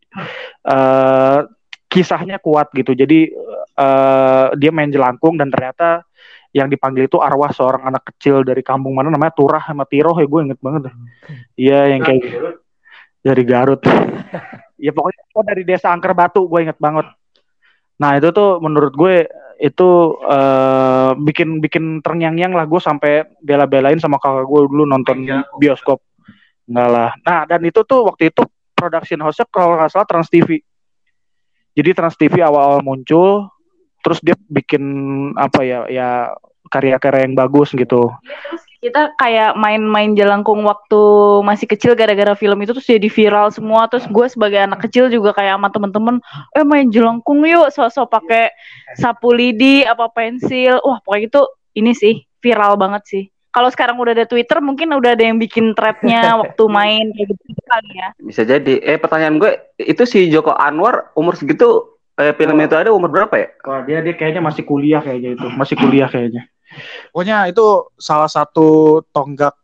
eh kisahnya kuat gitu. Jadi eh dia main jelangkung dan ternyata yang dipanggil itu arwah seorang anak kecil dari kampung mana namanya Turah sama Tiroh ya gue inget banget deh. Iya yang kayak dari Garut. [LAUGHS] ya pokoknya oh, dari desa Angker Batu gue inget banget. Nah itu tuh menurut gue itu eh, bikin bikin terngiang-ngiang lah gue sampai bela-belain sama kakak gue dulu nonton bioskop. Enggak lah. Nah dan itu tuh waktu itu production house-nya kalau nggak salah Trans TV. Jadi Trans TV awal-awal muncul, terus dia bikin apa ya ya karya-karya yang bagus gitu. kita kayak main-main jelangkung waktu masih kecil gara-gara film itu terus jadi viral semua. Terus gue sebagai anak kecil juga kayak sama temen-temen eh main jelangkung yuk. Sosok pakai sapu lidi apa pensil. Wah pokoknya itu ini sih viral banget sih. Kalau sekarang udah ada Twitter mungkin udah ada yang bikin threadnya [LAUGHS] waktu main kayak gitu kali ya. Bisa jadi. Eh pertanyaan gue itu si Joko Anwar umur segitu eh, film itu ada umur berapa ya? Kalau dia dia kayaknya masih kuliah kayaknya itu, masih kuliah kayaknya. Pokoknya itu salah satu tonggak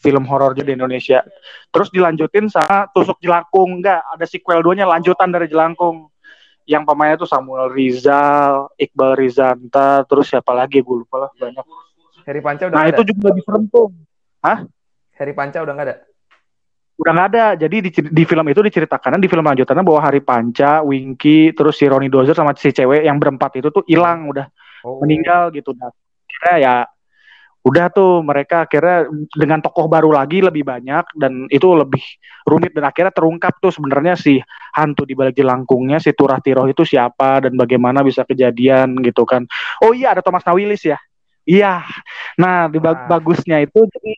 film horor di Indonesia. Terus dilanjutin sama Tusuk Jelangkung, enggak, ada sequel duanya lanjutan dari Jelangkung. Yang pemainnya tuh Samuel Rizal, Iqbal Rizanta, terus siapa lagi gue lupa lah banyak. Harry Panca udah Nah nggak itu ada? juga lebih serem tuh. Harry Panca udah nggak ada? Udah nggak ada. Jadi di, di film itu diceritakan di film lanjutannya bahwa Hari Panca, Winky, terus si Ronnie Dozer sama si cewek yang berempat itu tuh hilang udah Oh. meninggal gitu. Nah, akhirnya ya udah tuh mereka akhirnya dengan tokoh baru lagi lebih banyak dan itu lebih rumit dan akhirnya terungkap tuh sebenarnya si hantu di balik jelangkungnya si Turah Tiroh itu siapa dan bagaimana bisa kejadian gitu kan. Oh iya ada Thomas Nawilis ya. Iya. Nah, di bag- Ah. bagusnya itu jadi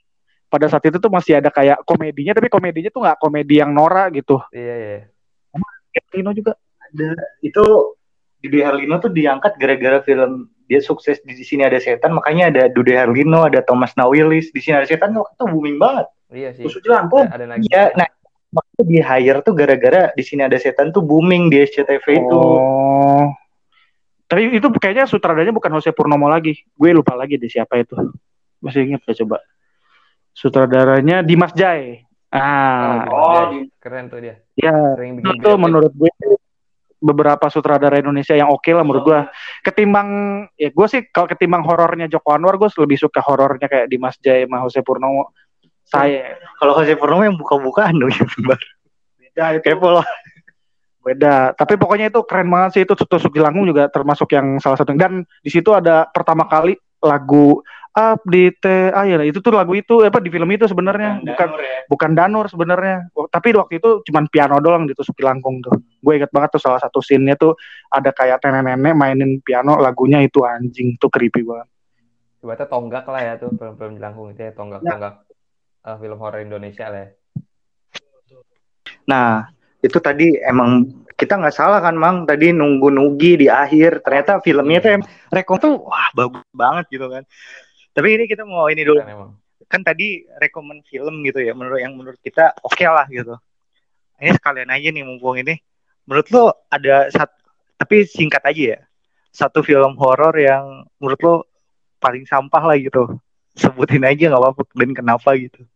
pada saat itu tuh masih ada kayak komedinya tapi komedinya tuh nggak komedi yang Nora gitu. Iya, iya. Lino juga. Ada. Itu Dude Herlino tuh diangkat gara-gara film dia sukses di sini ada setan makanya ada Dude Herlino ada Thomas Nawilis di sini ada setan waktu itu booming banget. Iya sih. Khusus Jelangkung Ada, ada lagi. iya nah makanya di hire tuh gara-gara di sini ada setan tuh booming di SCTV itu. Oh. Tapi itu kayaknya sutradaranya bukan Jose Purnomo lagi. Gue lupa lagi deh siapa itu. Masih inget gak coba sutradaranya Dimas Jai. Ah Oh, di- keren tuh dia. ya Sering bikin itu biopic. menurut gue beberapa sutradara Indonesia yang oke lah menurut gue. Ketimbang ya gue sih kalau ketimbang horornya Joko Anwar gue lebih suka horornya kayak Dimas Jaya sama Jose Purnomo. Saya. Kalau Jose Purnomo yang buka-bukaan dong YouTuber beda itu. Kepo loh. Beda. Tapi pokoknya itu keren banget sih. Itu tusuk Langgung juga termasuk yang salah satu. Dan di situ ada pertama kali lagu up di te ah ya itu tuh lagu itu apa di film itu sebenarnya bukan bukan Danur sebenarnya Oh, tapi waktu itu cuman piano doang di tusuk Langkung tuh gue inget banget tuh salah satu scene-nya tuh ada kayak nenek-nenek mainin piano lagunya itu anjing tuh creepy banget Ibaratnya tonggak lah ya tuh film-film jelangkung itu ya tonggak-tonggak eh, film horor Indonesia lah ya. Nah, itu tadi emang kita nggak salah kan, Mang. Tadi nunggu Nugi di akhir. Ternyata filmnya tuh em- rekom tuh wah bagus banget gitu kan. Tapi ini kita mau ini dulu. Emang. Kan tadi rekomen film gitu ya. Menurut yang menurut kita oke lah gitu. Ini sekalian aja nih mumpung ini. Menurut lo ada satu tapi singkat aja ya. Satu film horor yang menurut lo paling sampah lah gitu. Sebutin aja nggak apa-apa dan kenapa gitu.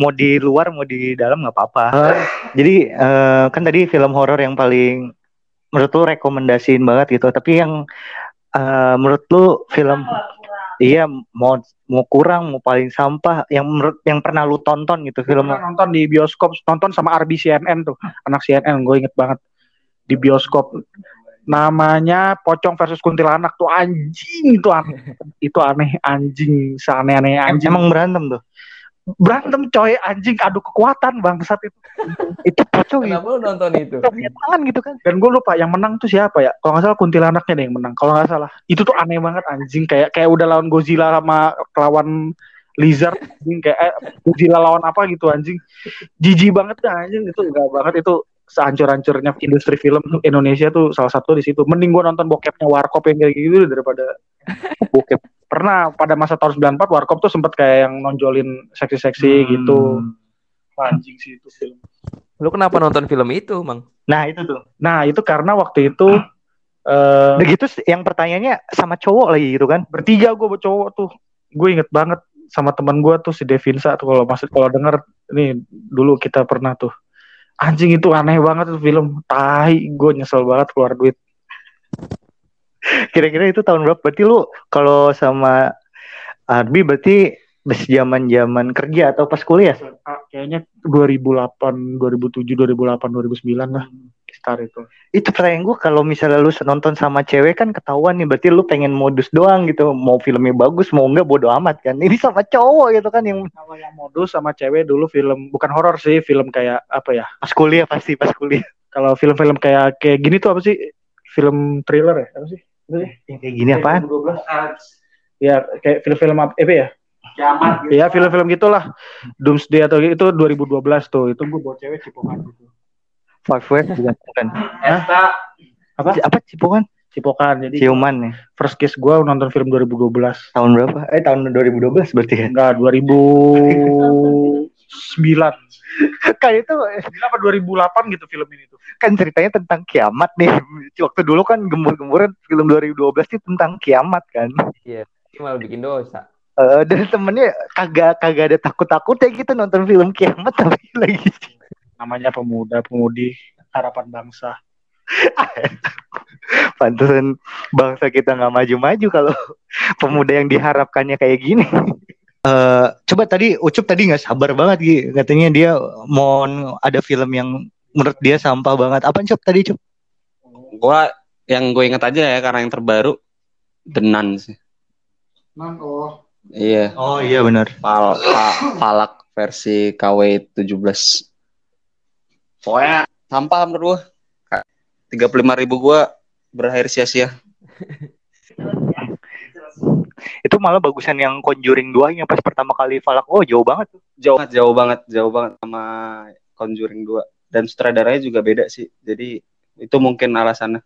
Mau di luar mau di dalam nggak apa-apa. Jadi eh, kan tadi film horor yang paling menurut lu rekomendasiin banget gitu. Tapi yang eh, menurut lu film iya mau mau kurang mau paling sampah. Yang menurut yang pernah lu tonton gitu film nonton di bioskop nonton sama RB CNN tuh. Anak CNN gue inget banget. Di bioskop. Namanya Pocong versus Kuntilanak tuh anjing itu aneh. Itu aneh anjing seaneh-aneh anjing. Emang berantem tuh. Berantem coy anjing adu kekuatan bangsat itu. [LAUGHS] Itu pocong Kenapa lu nonton itu? tangan gitu kan. dan gue lupa yang menang tuh siapa ya? Kalau nggak salah kuntilanaknya deh yang menang. Kalau nggak salah. Itu tuh aneh banget anjing. Kayak kayak udah lawan Godzilla sama lawan lizard anjing. Kayak eh, Godzilla lawan apa gitu anjing. Jijik banget dah anjing. Itu enggak banget. Itu sehancur-hancurnya industri film tuh Indonesia tuh salah satu di situ. Mending gue nonton bokepnya Warkop yang kayak gitu daripada [LAUGHS] bokep pernah pada masa tahun 94 Warkop tuh sempet kayak yang nonjolin seksi-seksi gitu. Anjing sih itu film. Lu kenapa nonton film itu, Mang? Nah, itu tuh. nah itu karena waktu itu eh Udah gitu yang pertanyaannya sama cowok lagi gitu kan. bertiga gue cowok tuh. Gue inget banget sama teman gue tuh si Devinsa tuh kalau masih kalau denger nih dulu kita pernah tuh. Anjing itu aneh banget tuh film. Tai gue nyesel banget keluar duit Kira-kira itu tahun berapa? Berarti lu kalau sama Arbi berarti zaman-zaman kerja atau pas kuliah? Ah, kayaknya 2008 2007 2008 2009 lah start itu Itu pertanyaan gue kalau misalnya lu nonton sama cewek kan ketahuan nih berarti lu pengen modus doang gitu mau filmnya bagus mau enggak bodo amat kan ini sama cowok gitu kan yang kalau yang modus sama cewek dulu film bukan horor sih film kayak apa ya pas kuliah pasti pas kuliah kalau film-film kayak kayak gini tuh apa sih film thriller ya Apa sih? Yang kayak gini apaan? 2012 ya kayak film-film apa apa ya? Kiamat Ya film-film gitulah. Doomsday atau itu 2012 tuh. Itu gue bawa cewek cipokan gitu. Five web bukan bukan. Esta apa? Apa? Cipokan? Cipokan jadi ciuman nih first kiss gue nonton film 2012 tahun berapa? Eh tahun 2012 berarti ya? Enggak 2009 [LAUGHS] kan itu 2009 apa 2008 gitu film ini tuh. kan ceritanya tentang kiamat nih. Waktu dulu kan gembur-gemburan film 2012 itu tentang kiamat kan. Ini malah bikin dosa. Eh, dan temennya kagak kagak ada takut-takutnya gitu nonton film kiamat tapi [LAUGHS] lagi. Namanya pemuda pemudi harapan bangsa. [LAUGHS] Pantesan bangsa kita nggak maju-maju kalau pemuda yang diharapkannya kayak gini. Eh, coba tadi Ucup tadi nggak sabar banget gitu katanya dia mau ada film yang menurut dia sampah banget. Apa Cup tadi Cup? Gua yang gue inget aja ya karena yang terbaru The Nun sih. oh Iya, Oh iya benar. Pal, Pa- Palak versi KW 17. Pokoknya sampah menurut puluh lima ribu gua berakhir sia-sia. [LAUGHS] Itu malah bagusan yang Conjuring 2 yang pas pertama kali Falak. Oh, jauh banget tuh. Jauh banget, jauh banget, jauh banget sama Conjuring 2. Dan sutradaranya juga beda sih. Jadi itu mungkin alasannya.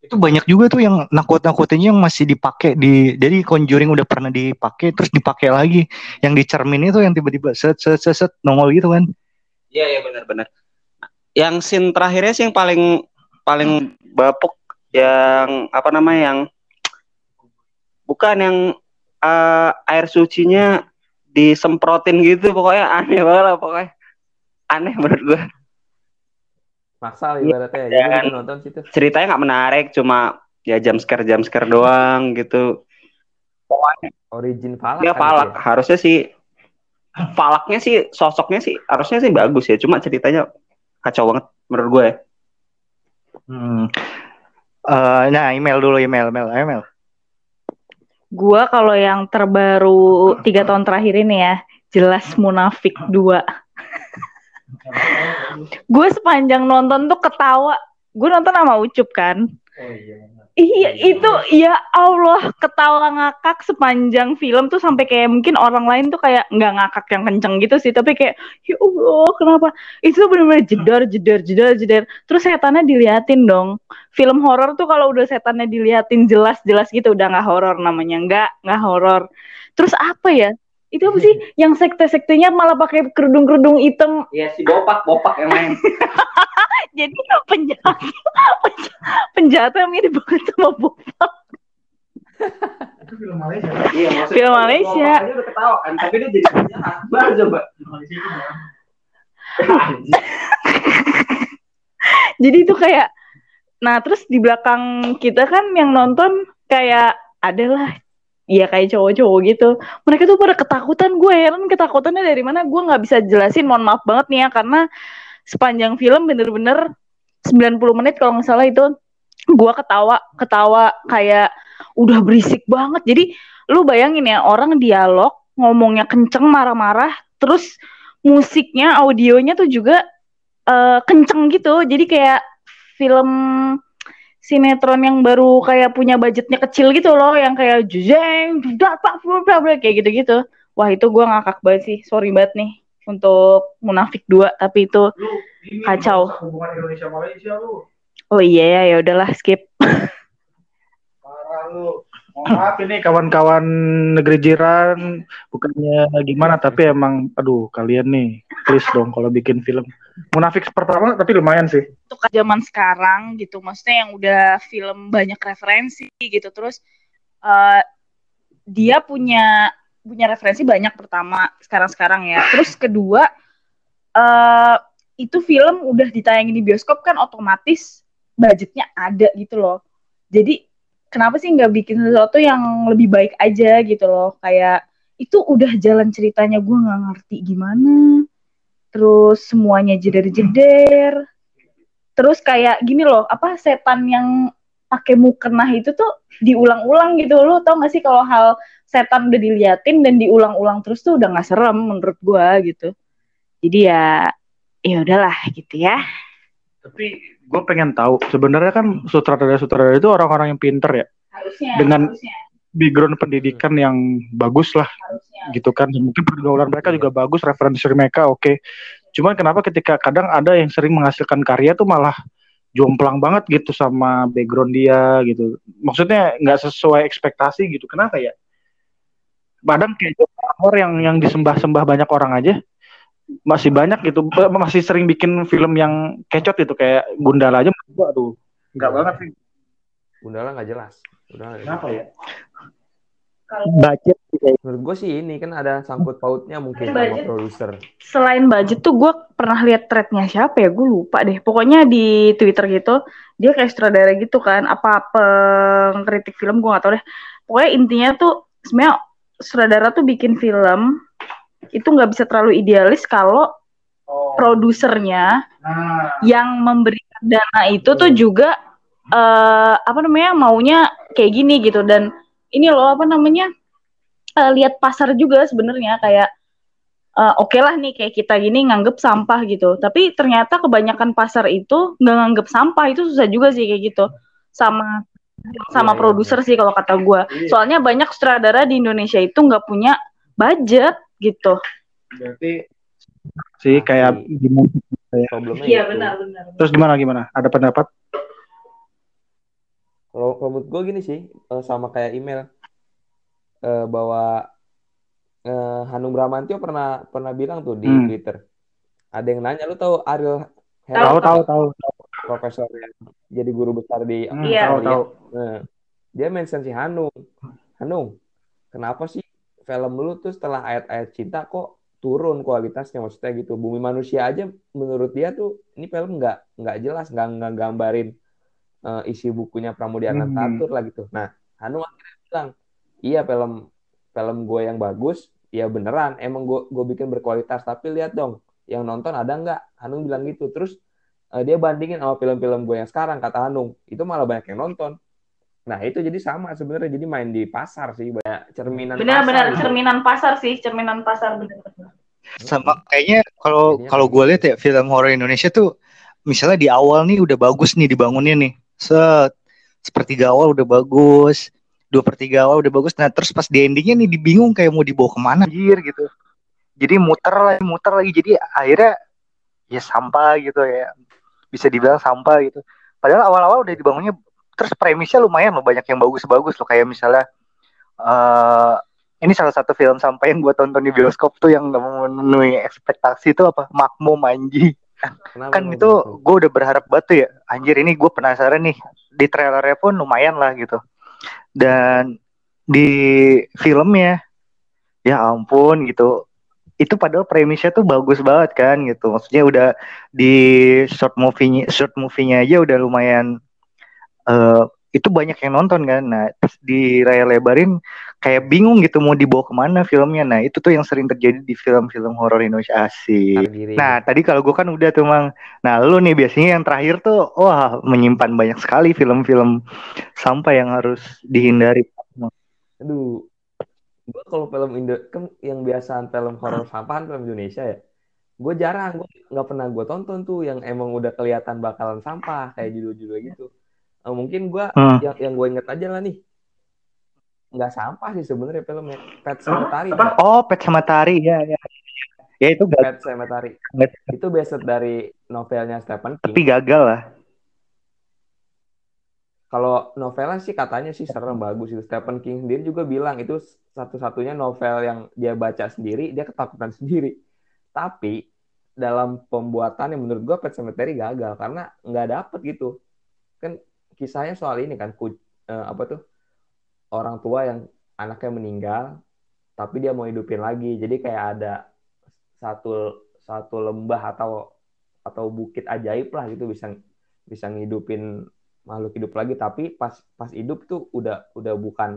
Itu banyak juga tuh yang nakut-nakutinnya yang masih dipakai di jadi Conjuring udah pernah dipakai terus dipakai lagi. Yang di cermin itu yang tiba-tiba set set set, set nongol gitu kan. Iya, iya benar-benar. Yang scene terakhirnya sih yang paling paling bapuk yang apa namanya yang bukan yang uh, air sucinya disemprotin gitu pokoknya aneh banget lah pokoknya aneh menurut gue Maksal ibaratnya ya. Nonton situ. ceritanya nggak menarik cuma ya jam scare jam scare doang gitu Origin Falak. kan palak itu ya? harusnya sih falaknya sih sosoknya sih harusnya sih bagus ya cuma ceritanya kacau banget menurut gue ya. Hmm. Eh, nah, email dulu email, email, email. Gua kalau yang terbaru tiga tahun terakhir ini ya, jelas Munafik 2. [LAUGHS] gue sepanjang nonton tuh ketawa. Gue nonton sama Ucup kan. Iya itu ya Allah ketawa ngakak sepanjang film tuh sampai kayak mungkin orang lain tuh kayak nggak ngakak yang kenceng gitu sih. Tapi kayak ya Allah kenapa? Itu benar-benar jedar jedar jedar jedar terus setannya diliatin dong. Film horor tuh kalau udah setannya diliatin jelas-jelas gitu udah nggak horor namanya. Nggak nggak horor. Terus apa ya itu apa sih [LAUGHS] yang sekte-sektenya malah pakai kerudung-kerudung hitam Iya si bopak bopak yang main [LAUGHS] jadi penjahat [LAUGHS] penjahatnya mirip banget sama Bopak Itu film Malaysia. iya maksudnya Film Malaysia. bopak aja udah ketawa kan tapi dia jadi penjahat baru coba Malaysia itu bang. jadi itu kayak nah terus di belakang kita kan yang nonton kayak adalah ya kayak cowok-cowok gitu. Mereka tuh pada ketakutan. Gue heran ketakutannya dari mana. Gue nggak bisa jelasin. Mohon maaf banget nih ya karena sepanjang film bener-bener 90 menit kalau nggak salah itu gue ketawa ketawa kayak udah berisik banget. Jadi lu bayangin ya orang dialog ngomongnya kenceng marah-marah terus musiknya audionya tuh juga eh, kenceng gitu. Jadi kayak film sinetron yang baru kayak punya budgetnya kecil gitu loh yang kayak jeng dak, bak, bla, bla, bla, kayak gitu-gitu wah itu gua ngakak banget sih sorry banget nih untuk munafik 2 tapi itu Lu ini Kacau. hubungan Indonesia Malaysia lu. oh iya ya ya udahlah skip [LAUGHS] Parah lu. Maaf ini kawan-kawan negeri jiran bukannya gimana tapi emang aduh kalian nih please dong kalau bikin film. Munafik pertama tapi lumayan sih. Untuk zaman sekarang gitu maksudnya yang udah film banyak referensi gitu terus eh, dia punya punya referensi banyak pertama sekarang-sekarang ya. Terus kedua eh itu film udah ditayangin di bioskop kan otomatis budgetnya ada gitu loh. Jadi kenapa sih nggak bikin sesuatu yang lebih baik aja gitu loh? Kayak itu udah jalan ceritanya gue nggak ngerti gimana. Terus semuanya jeder-jeder. Terus kayak gini loh apa setan yang pakai mukena itu tuh diulang-ulang gitu. Lo tau gak sih kalau hal setan udah diliatin dan diulang-ulang terus tuh udah nggak serem menurut gua gitu. Jadi ya ya udahlah gitu ya. Tapi gue pengen tahu sebenarnya kan sutradara-sutradara itu orang-orang yang pinter ya? Harusnya Dengan- harusnya. background pendidikan yang bagus lah harusnya. gitu kan. Mungkin pergaulan mereka juga bagus referensi mereka oke. Cuman kenapa ketika kadang ada yang sering menghasilkan karya tuh malah jomplang banget gitu sama background dia gitu. Maksudnya nggak sesuai ekspektasi gitu. Kenapa ya? Kadang kayak yang yang disembah-sembah banyak orang aja masih banyak gitu. Masih sering bikin film yang kecot gitu kayak Gundala aja gua, aduh nggak banget sih. Gundala nggak jelas. Gundala kenapa ya Budget Menurut gue sih ini kan ada sangkut pautnya mungkin sama Budget. produser. selain budget tuh gue pernah lihat threadnya siapa ya? Gue lupa deh. Pokoknya di twitter gitu dia kayak sutradara gitu kan. Apa pengkritik film gue gak tau deh. Pokoknya intinya tuh sebenarnya sutradara tuh bikin film itu nggak bisa terlalu idealis kalau oh, produsernya nah. yang memberikan dana itu tuh juga eh apa namanya maunya kayak gini gitu. Dan ini loh apa namanya eh, lihat pasar juga sebenarnya kayak eh, oke lah nih kayak kita gini nganggep sampah gitu. Tapi ternyata kebanyakan pasar itu nggak nganggep sampah. Itu susah juga sih kayak gitu. Sama sama Iya, iya, produser sih kalau kata gue. Iya. Soalnya banyak sutradara di Indonesia itu nggak punya budget gitu. Berarti sih kayak gimana? problemnya Iya benar benar. Terus gimana gimana? Ada pendapat? Kalau menurut gue gini sih, eh, sama kayak email eh, bahwa eh, Hanung Bramantio pernah pernah bilang tuh di Hmm. Twitter. Ada yang nanya, lu tahu Ariel Tahu, Tahu tahu tahu. profesor yang jadi guru besar di Hmm, Iya. Tahu tahu. Nah, dia mention si Hanung. Hanung, kenapa sih film lu tuh setelah ayat-ayat cinta kok turun kualitasnya maksudnya gitu. Bumi manusia aja menurut dia tuh ini film nggak nggak jelas, nggak nggak gambarin eh, isi bukunya Pramudia Hmm. Anantatur lah gitu. Nah, Hanung akhirnya bilang, iya film film gue yang bagus, ya beneran emang gue gue bikin berkualitas, tapi lihat dong yang nonton ada nggak? Hanung bilang gitu. Terus eh, dia bandingin sama film-film gue yang sekarang kata Hanung, itu malah banyak yang nonton. Nah, itu jadi sama sebenarnya jadi main di pasar sih banyak cerminan Benar pasar benar gitu. cerminan pasar sih cerminan pasar benar benar. sama kayaknya kalau kalau gue lihat ya film horor Indonesia tuh misalnya di awal nih udah bagus nih dibangunnya nih. Set sepertiga awal udah bagus dua per tiga awal udah bagus. Nah terus pas di endingnya nih dibingung kayak mau dibawa ke mana anjir gitu. Jadi muter lagi muter lagi. Jadi akhirnya ya sampah gitu ya. Bisa dibilang sampah gitu. Padahal awal-awal udah dibangunnya terus premisnya lumayan loh banyak yang bagus-bagus loh. Kayak misalnya eh ini salah satu film sampai yang gue tonton di bioskop tuh yang memenuhi ekspektasi itu apa? Makmum anji Kenapa kan itu gue udah berharap batu ya anjir ini gue penasaran nih. Di trailernya pun lumayan lah gitu. Dan di filmnya ya ampun gitu. Itu padahal premisnya tuh bagus banget kan gitu. Maksudnya udah di short movie-nya short movie-nya aja udah lumayan eh itu banyak yang nonton kan nah terus di layar lebarin kayak bingung gitu mau dibawa ke mana filmnya nah itu tuh yang sering terjadi di film-film horor Indonesia asik diri. Nah, tadi kalau gue kan udah tuh, Mang. Nah, lu nih biasanya yang terakhir tuh, wah, menyimpan banyak sekali film-film sampah yang harus dihindari. Aduh, gue kalau film Indo kan yang biasaan film horor sampahan film Indonesia ya, gue jarang, gue nggak pernah gue tonton tuh yang emang udah kelihatan bakalan sampah kayak judul-judul gitu. Eh, mungkin gue Hmm. yang yang gue inget aja lah nih, nggak sampah sih sebenarnya filmnya Pet Sematari. Apa? Oh, Pet Sematari, ya, ya. Ya itu gak, Pet Sematari. Itu based dari novelnya Stephen King. tapi gagal lah. Kalau novelnya sih katanya sih serem bagus itu. Stephen King sendiri juga bilang itu satu-satunya novel yang dia baca sendiri, dia ketakutan [LAUGHS] sendiri. Tapi dalam pembuatannya menurut gua Pet Sematary gagal karena nggak dapet gitu. Kisahnya soal ini kan ku- eh, apa tuh orang tua yang anaknya meninggal tapi dia mau hidupin lagi. Jadi kayak ada satu satu lembah atau atau bukit ajaib lah gitu bisa bisa ngidupin makhluk hidup lagi. Tapi pas pas hidup tuh udah udah bukan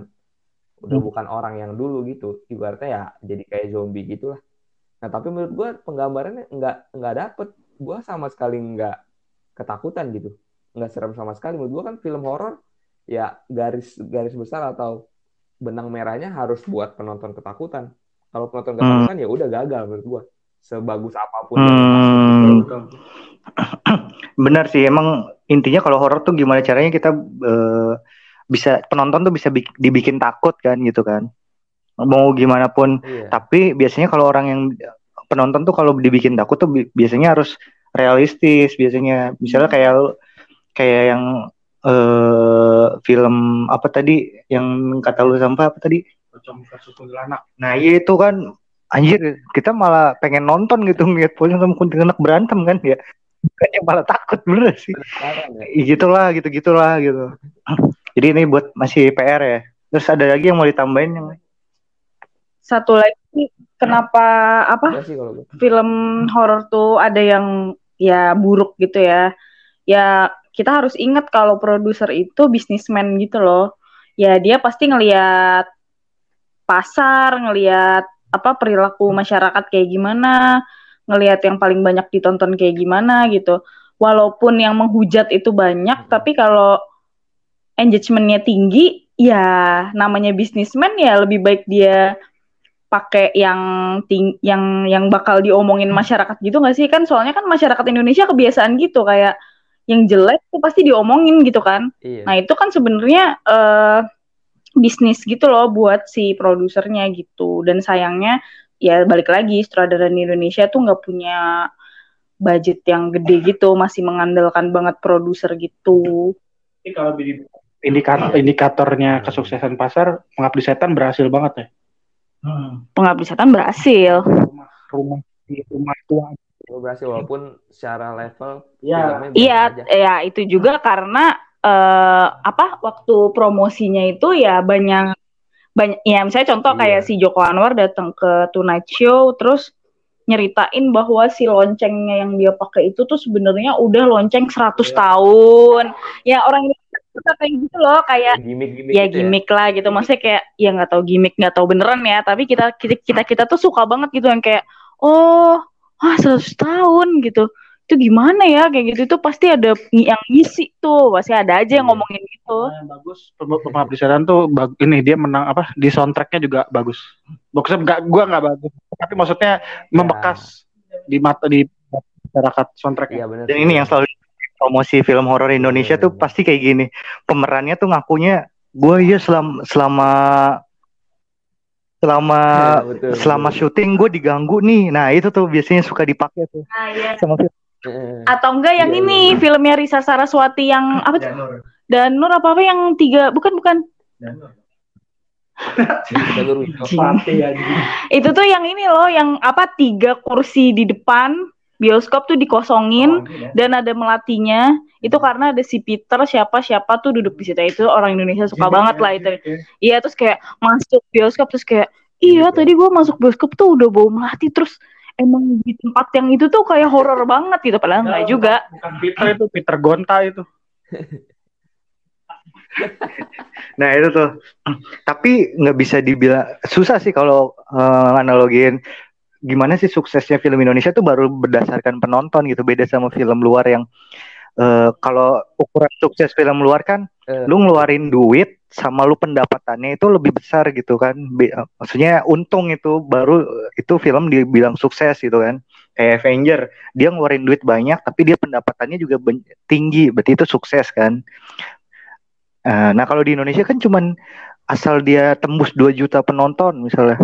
udah Hmm. bukan orang yang dulu gitu. Ibaratnya ya jadi kayak zombie gitulah. Nah tapi menurut gue penggambarannya nggak nggak dapet. Gue sama sekali nggak ketakutan gitu nggak serem sama sekali menurut gue kan film horor ya garis garis besar atau benang merahnya harus buat penonton ketakutan kalau penonton ketakutan ya udah gagal menurut gue sebagus apa pun Hmm. [CLEARS THROAT] Benar sih, emang intinya kalau horor tuh gimana caranya kita eh, bisa penonton tuh bisa bik- dibikin takut kan gitu kan. Mau gimana pun Iya. Tapi biasanya kalau orang yang penonton tuh kalau dibikin takut tuh bi- biasanya harus realistis biasanya. Misalnya kayak kayak yang eh film apa tadi yang kata lu sampah apa tadi? Pocong versus kuntilanak. Nah, iya itu kan anjir, kita malah pengen nonton gitu ngeliat pocong sama kuntilanak berantem kan ya. Bukannya malah takut bener sih. Sekarang ya. Gitulah gitu-gitulah gitu. Jadi ini buat masih PR ya. Terus ada lagi yang mau ditambahin yang Satu lagi kenapa apa Iya sih kalau gue. film horor tuh ada yang ya buruk gitu ya. Ya kita harus ingat kalau produser itu bisnismen gitu loh. Ya dia pasti ngelihat pasar, ngelihat apa perilaku masyarakat kayak gimana, ngelihat yang paling banyak ditonton kayak gimana gitu. Walaupun yang menghujat itu banyak, Hmm. tapi kalau engagementnya tinggi, ya namanya bisnismen ya lebih baik dia pakai yang ting yang yang bakal diomongin masyarakat gitu nggak sih kan soalnya kan masyarakat Indonesia kebiasaan gitu kayak yang jelek tuh pasti diomongin gitu kan. Iya. Nah itu kan sebenarnya eh bisnis gitu loh buat si produsernya gitu. Dan sayangnya ya balik lagi sutradara di Indonesia tuh nggak punya budget yang gede gitu, masih mengandalkan banget produser gitu. Ini kalau di indikator indikatornya kesuksesan pasar, pengabdi setan berhasil banget ya. Pengabdi setan berhasil. Rumah rumah di rumah tua. Lu berhasil walaupun secara level Iya. Iya, ya itu juga karena eh apa waktu promosinya itu ya banyak banyak ya misalnya contoh Iya. kayak si Joko Anwar datang ke Tonight Show terus nyeritain bahwa si loncengnya yang dia pakai itu tuh sebenarnya udah lonceng 100 Iya. tahun. Ya orang suka kayak gitu loh, kayak Gimik-gimik ya gitu gimmick lah gitu. Maksudnya kayak ya nggak tahu gimmick, nggak tahu beneran ya, tapi kita kita kita, kita tuh suka banget gitu yang kayak oh, ah 100 tahun gitu. Itu gimana ya kayak gitu itu pasti ada yang ngisi tuh, pasti ada aja yang Iya. ngomongin gitu. Nah, bagus Pem- pengabdi setan tuh bag- ini dia menang apa di soundtracknya juga bagus. Maksudnya enggak gua nggak bagus, tapi maksudnya membekas di mata di masyarakat soundtracknya. Iya benar. Dan ini yang selalu promosi film horor Indonesia tuh Hmm. pasti kayak gini. Pemerannya tuh ngakunya gue ya selama selama selama betul, selama betul. syuting gue diganggu nih. Nah itu tuh biasanya suka dipakai tuh Nah, iya. sama film. Atau enggak yang Iya, ini iya. filmnya Risa Saraswati yang apa tuh? Danur apa apa yang tiga bukan bukan anjing. [LAUGHS] itu tuh yang ini loh yang apa tiga kursi di depan bioskop tuh dikosongin dan ada melatinya. Itu karena ada si Peter siapa siapa tuh duduk di situ. Itu orang Indonesia suka banget lah itu. iya. Terus kayak masuk bioskop terus kayak iya tadi gua masuk bioskop tuh udah bau melati. Terus emang di tempat yang itu tuh kayak horor banget gitu. Padahal enggak juga. Bukan Peter itu Peter Gonta itu. [LAUGHS] Nah itu tuh. Tapi nggak bisa dibilang susah sih kalau eh, analogiin gimana sih suksesnya film Indonesia tuh baru berdasarkan penonton gitu. Beda sama film luar yang eh, kalau ukuran sukses film luar kan Eh. lu ngeluarin duit sama lu pendapatannya itu lebih besar gitu kan. Be- eh, maksudnya untung itu baru itu film dibilang sukses gitu kan. Kayak Avenger, dia ngeluarin duit banyak tapi dia pendapatannya juga tinggi, berarti itu sukses kan. Eh, nah kalau di Indonesia kan cuman asal dia tembus 2 juta penonton misalnya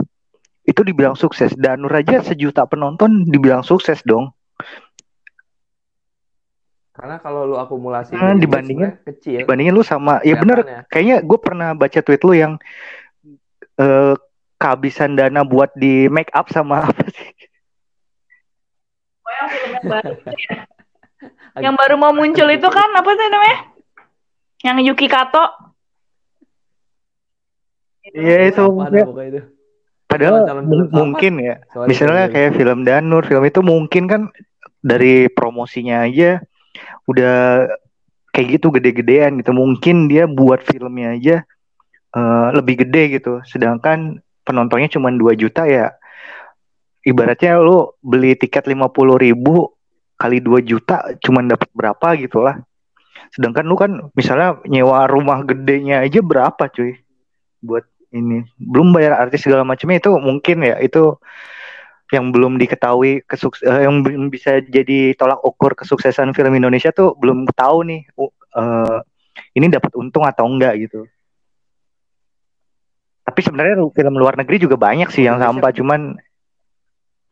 itu dibilang sukses Danur aja sejuta penonton dibilang sukses dong Karena kalau lu akumulasi Hmm, dibandingin- kecil. dibandingin lu sama ya bener kelihatannya. kayaknya gue pernah baca tweet lu yang eh, kehabisan dana buat di make up sama [LAUGHS] apa sih Oh, yang film yang baru itu ya. [LAUGHS] yang baru mau muncul itu kan apa sih namanya yang Yuki Kato Iya itu pokoknya itu. Padahal Calon-calon mung- film apa? mungkin ya. Sorry, misalnya sorry. kayak film Danur film itu mungkin kan dari promosinya aja udah kayak gitu gede-gedean gitu. Mungkin dia buat filmnya aja eh, lebih gede gitu. Sedangkan penontonnya cuma 2 juta ya. Ibaratnya lu beli tiket 50 ribu kali 2 juta cuma dapat berapa gitu lah sedangkan lu kan misalnya nyewa rumah gedenya aja berapa cuy? Buat ini belum bayar artis segala macamnya itu mungkin ya itu yang belum diketahui kesuks eh, yang belum bisa jadi tolak ukur kesuksesan film Indonesia tuh belum tahu nih u- eh, ini dapat untung atau enggak gitu. Tapi sebenarnya film luar negeri juga banyak sih yang Indonesia- sampah cuman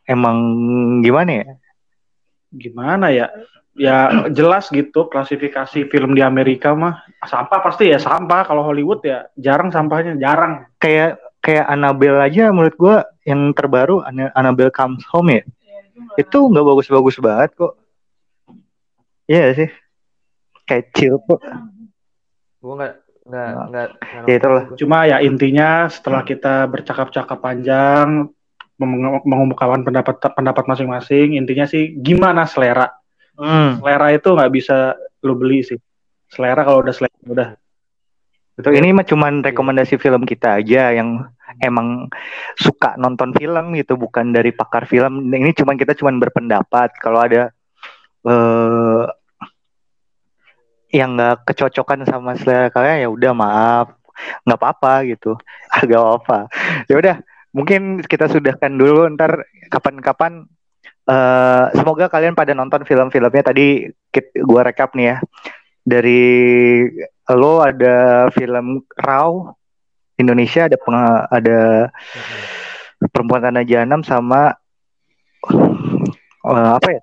emang gimana ya? Gimana ya? Ya jelas gitu klasifikasi film di Amerika mah sampah pasti ya sampah. Kalau Hollywood ya jarang sampahnya jarang. Kayak kayak Annabelle aja menurut gua yang terbaru Anna- Annabelle Comes Home ya. Itu nggak bagus-bagus banget kok. Iya sih. Kayak chill kok. Gua nggak nggak Nah, nggak ya itulah. Cuma ya intinya setelah kita bercakap-cakap panjang meng- mengemukakan pendapat pendapat masing-masing, intinya sih gimana selera. Hmm. Selera itu nggak bisa lu beli sih. Selera kalau udah selera udah. Betul, ini mah cuman rekomendasi film kita aja yang emang suka nonton film gitu, bukan dari pakar film. Ini cuman kita cuman berpendapat. Kalau ada eh yang nggak kecocokan sama selera kalian ya udah maaf, nggak apa-apa gitu, [LAUGHS] agak apa. Ya udah, mungkin kita sudahkan dulu. Ntar kapan-kapan Eh, semoga kalian pada nonton film-filmnya. Tadi gue rekap nih ya. Dari lo ada film Raw Indonesia ada peng, ada perempuan tanah jahanam sama uh, apa ya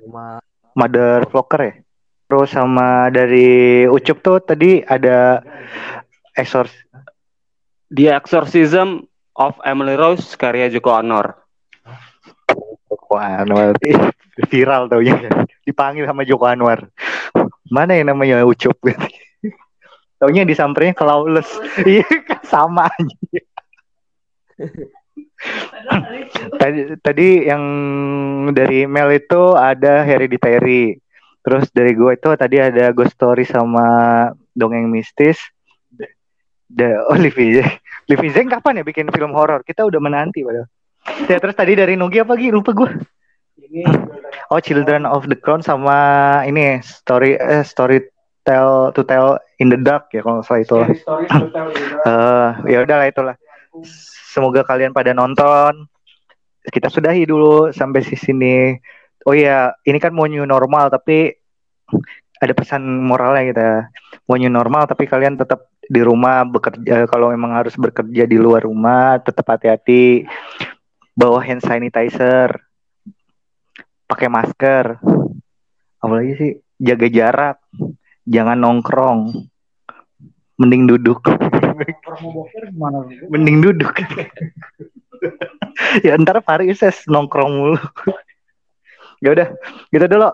Rumah. Mother Flocker ya. Terus sama dari Ucup tuh tadi ada Exors The Exorcism of Emily Rose karya Joko Anwar. Wah, Anwar [LAUGHS] viral taunya dipanggil sama Joko Anwar. Mana yang namanya Ucup [LAUGHS] Taunya disampernya ke Lawless. Iya kan sama aja. tadi tadi yang dari Mel itu ada Hereditary. Terus dari gue itu tadi ada Ghost Story sama Dongeng Mistis. The Olivia. Olivia Zeng kapan ya bikin film horor? Kita udah menanti padahal. Ya terus tadi dari Nugi apa lagi? Lupa gue. Oh Children of the Crown sama ini story eh, story tell to tell in the dark ya kalau salah itu. uh, ya udahlah itulah. Semoga kalian pada nonton. Kita sudahi dulu sampai di sini. Oh iya, ini kan mau new normal tapi ada pesan moralnya kita. Mau new normal tapi kalian tetap di rumah bekerja kalau memang harus bekerja di luar rumah tetap hati-hati bawa hand sanitizer pakai masker apalagi sih jaga jarak jangan nongkrong mending duduk. Mending duduk. [LAUGHS] Ya ntar Farises nongkrong mulu. [LAUGHS] Ya udah gitu dulu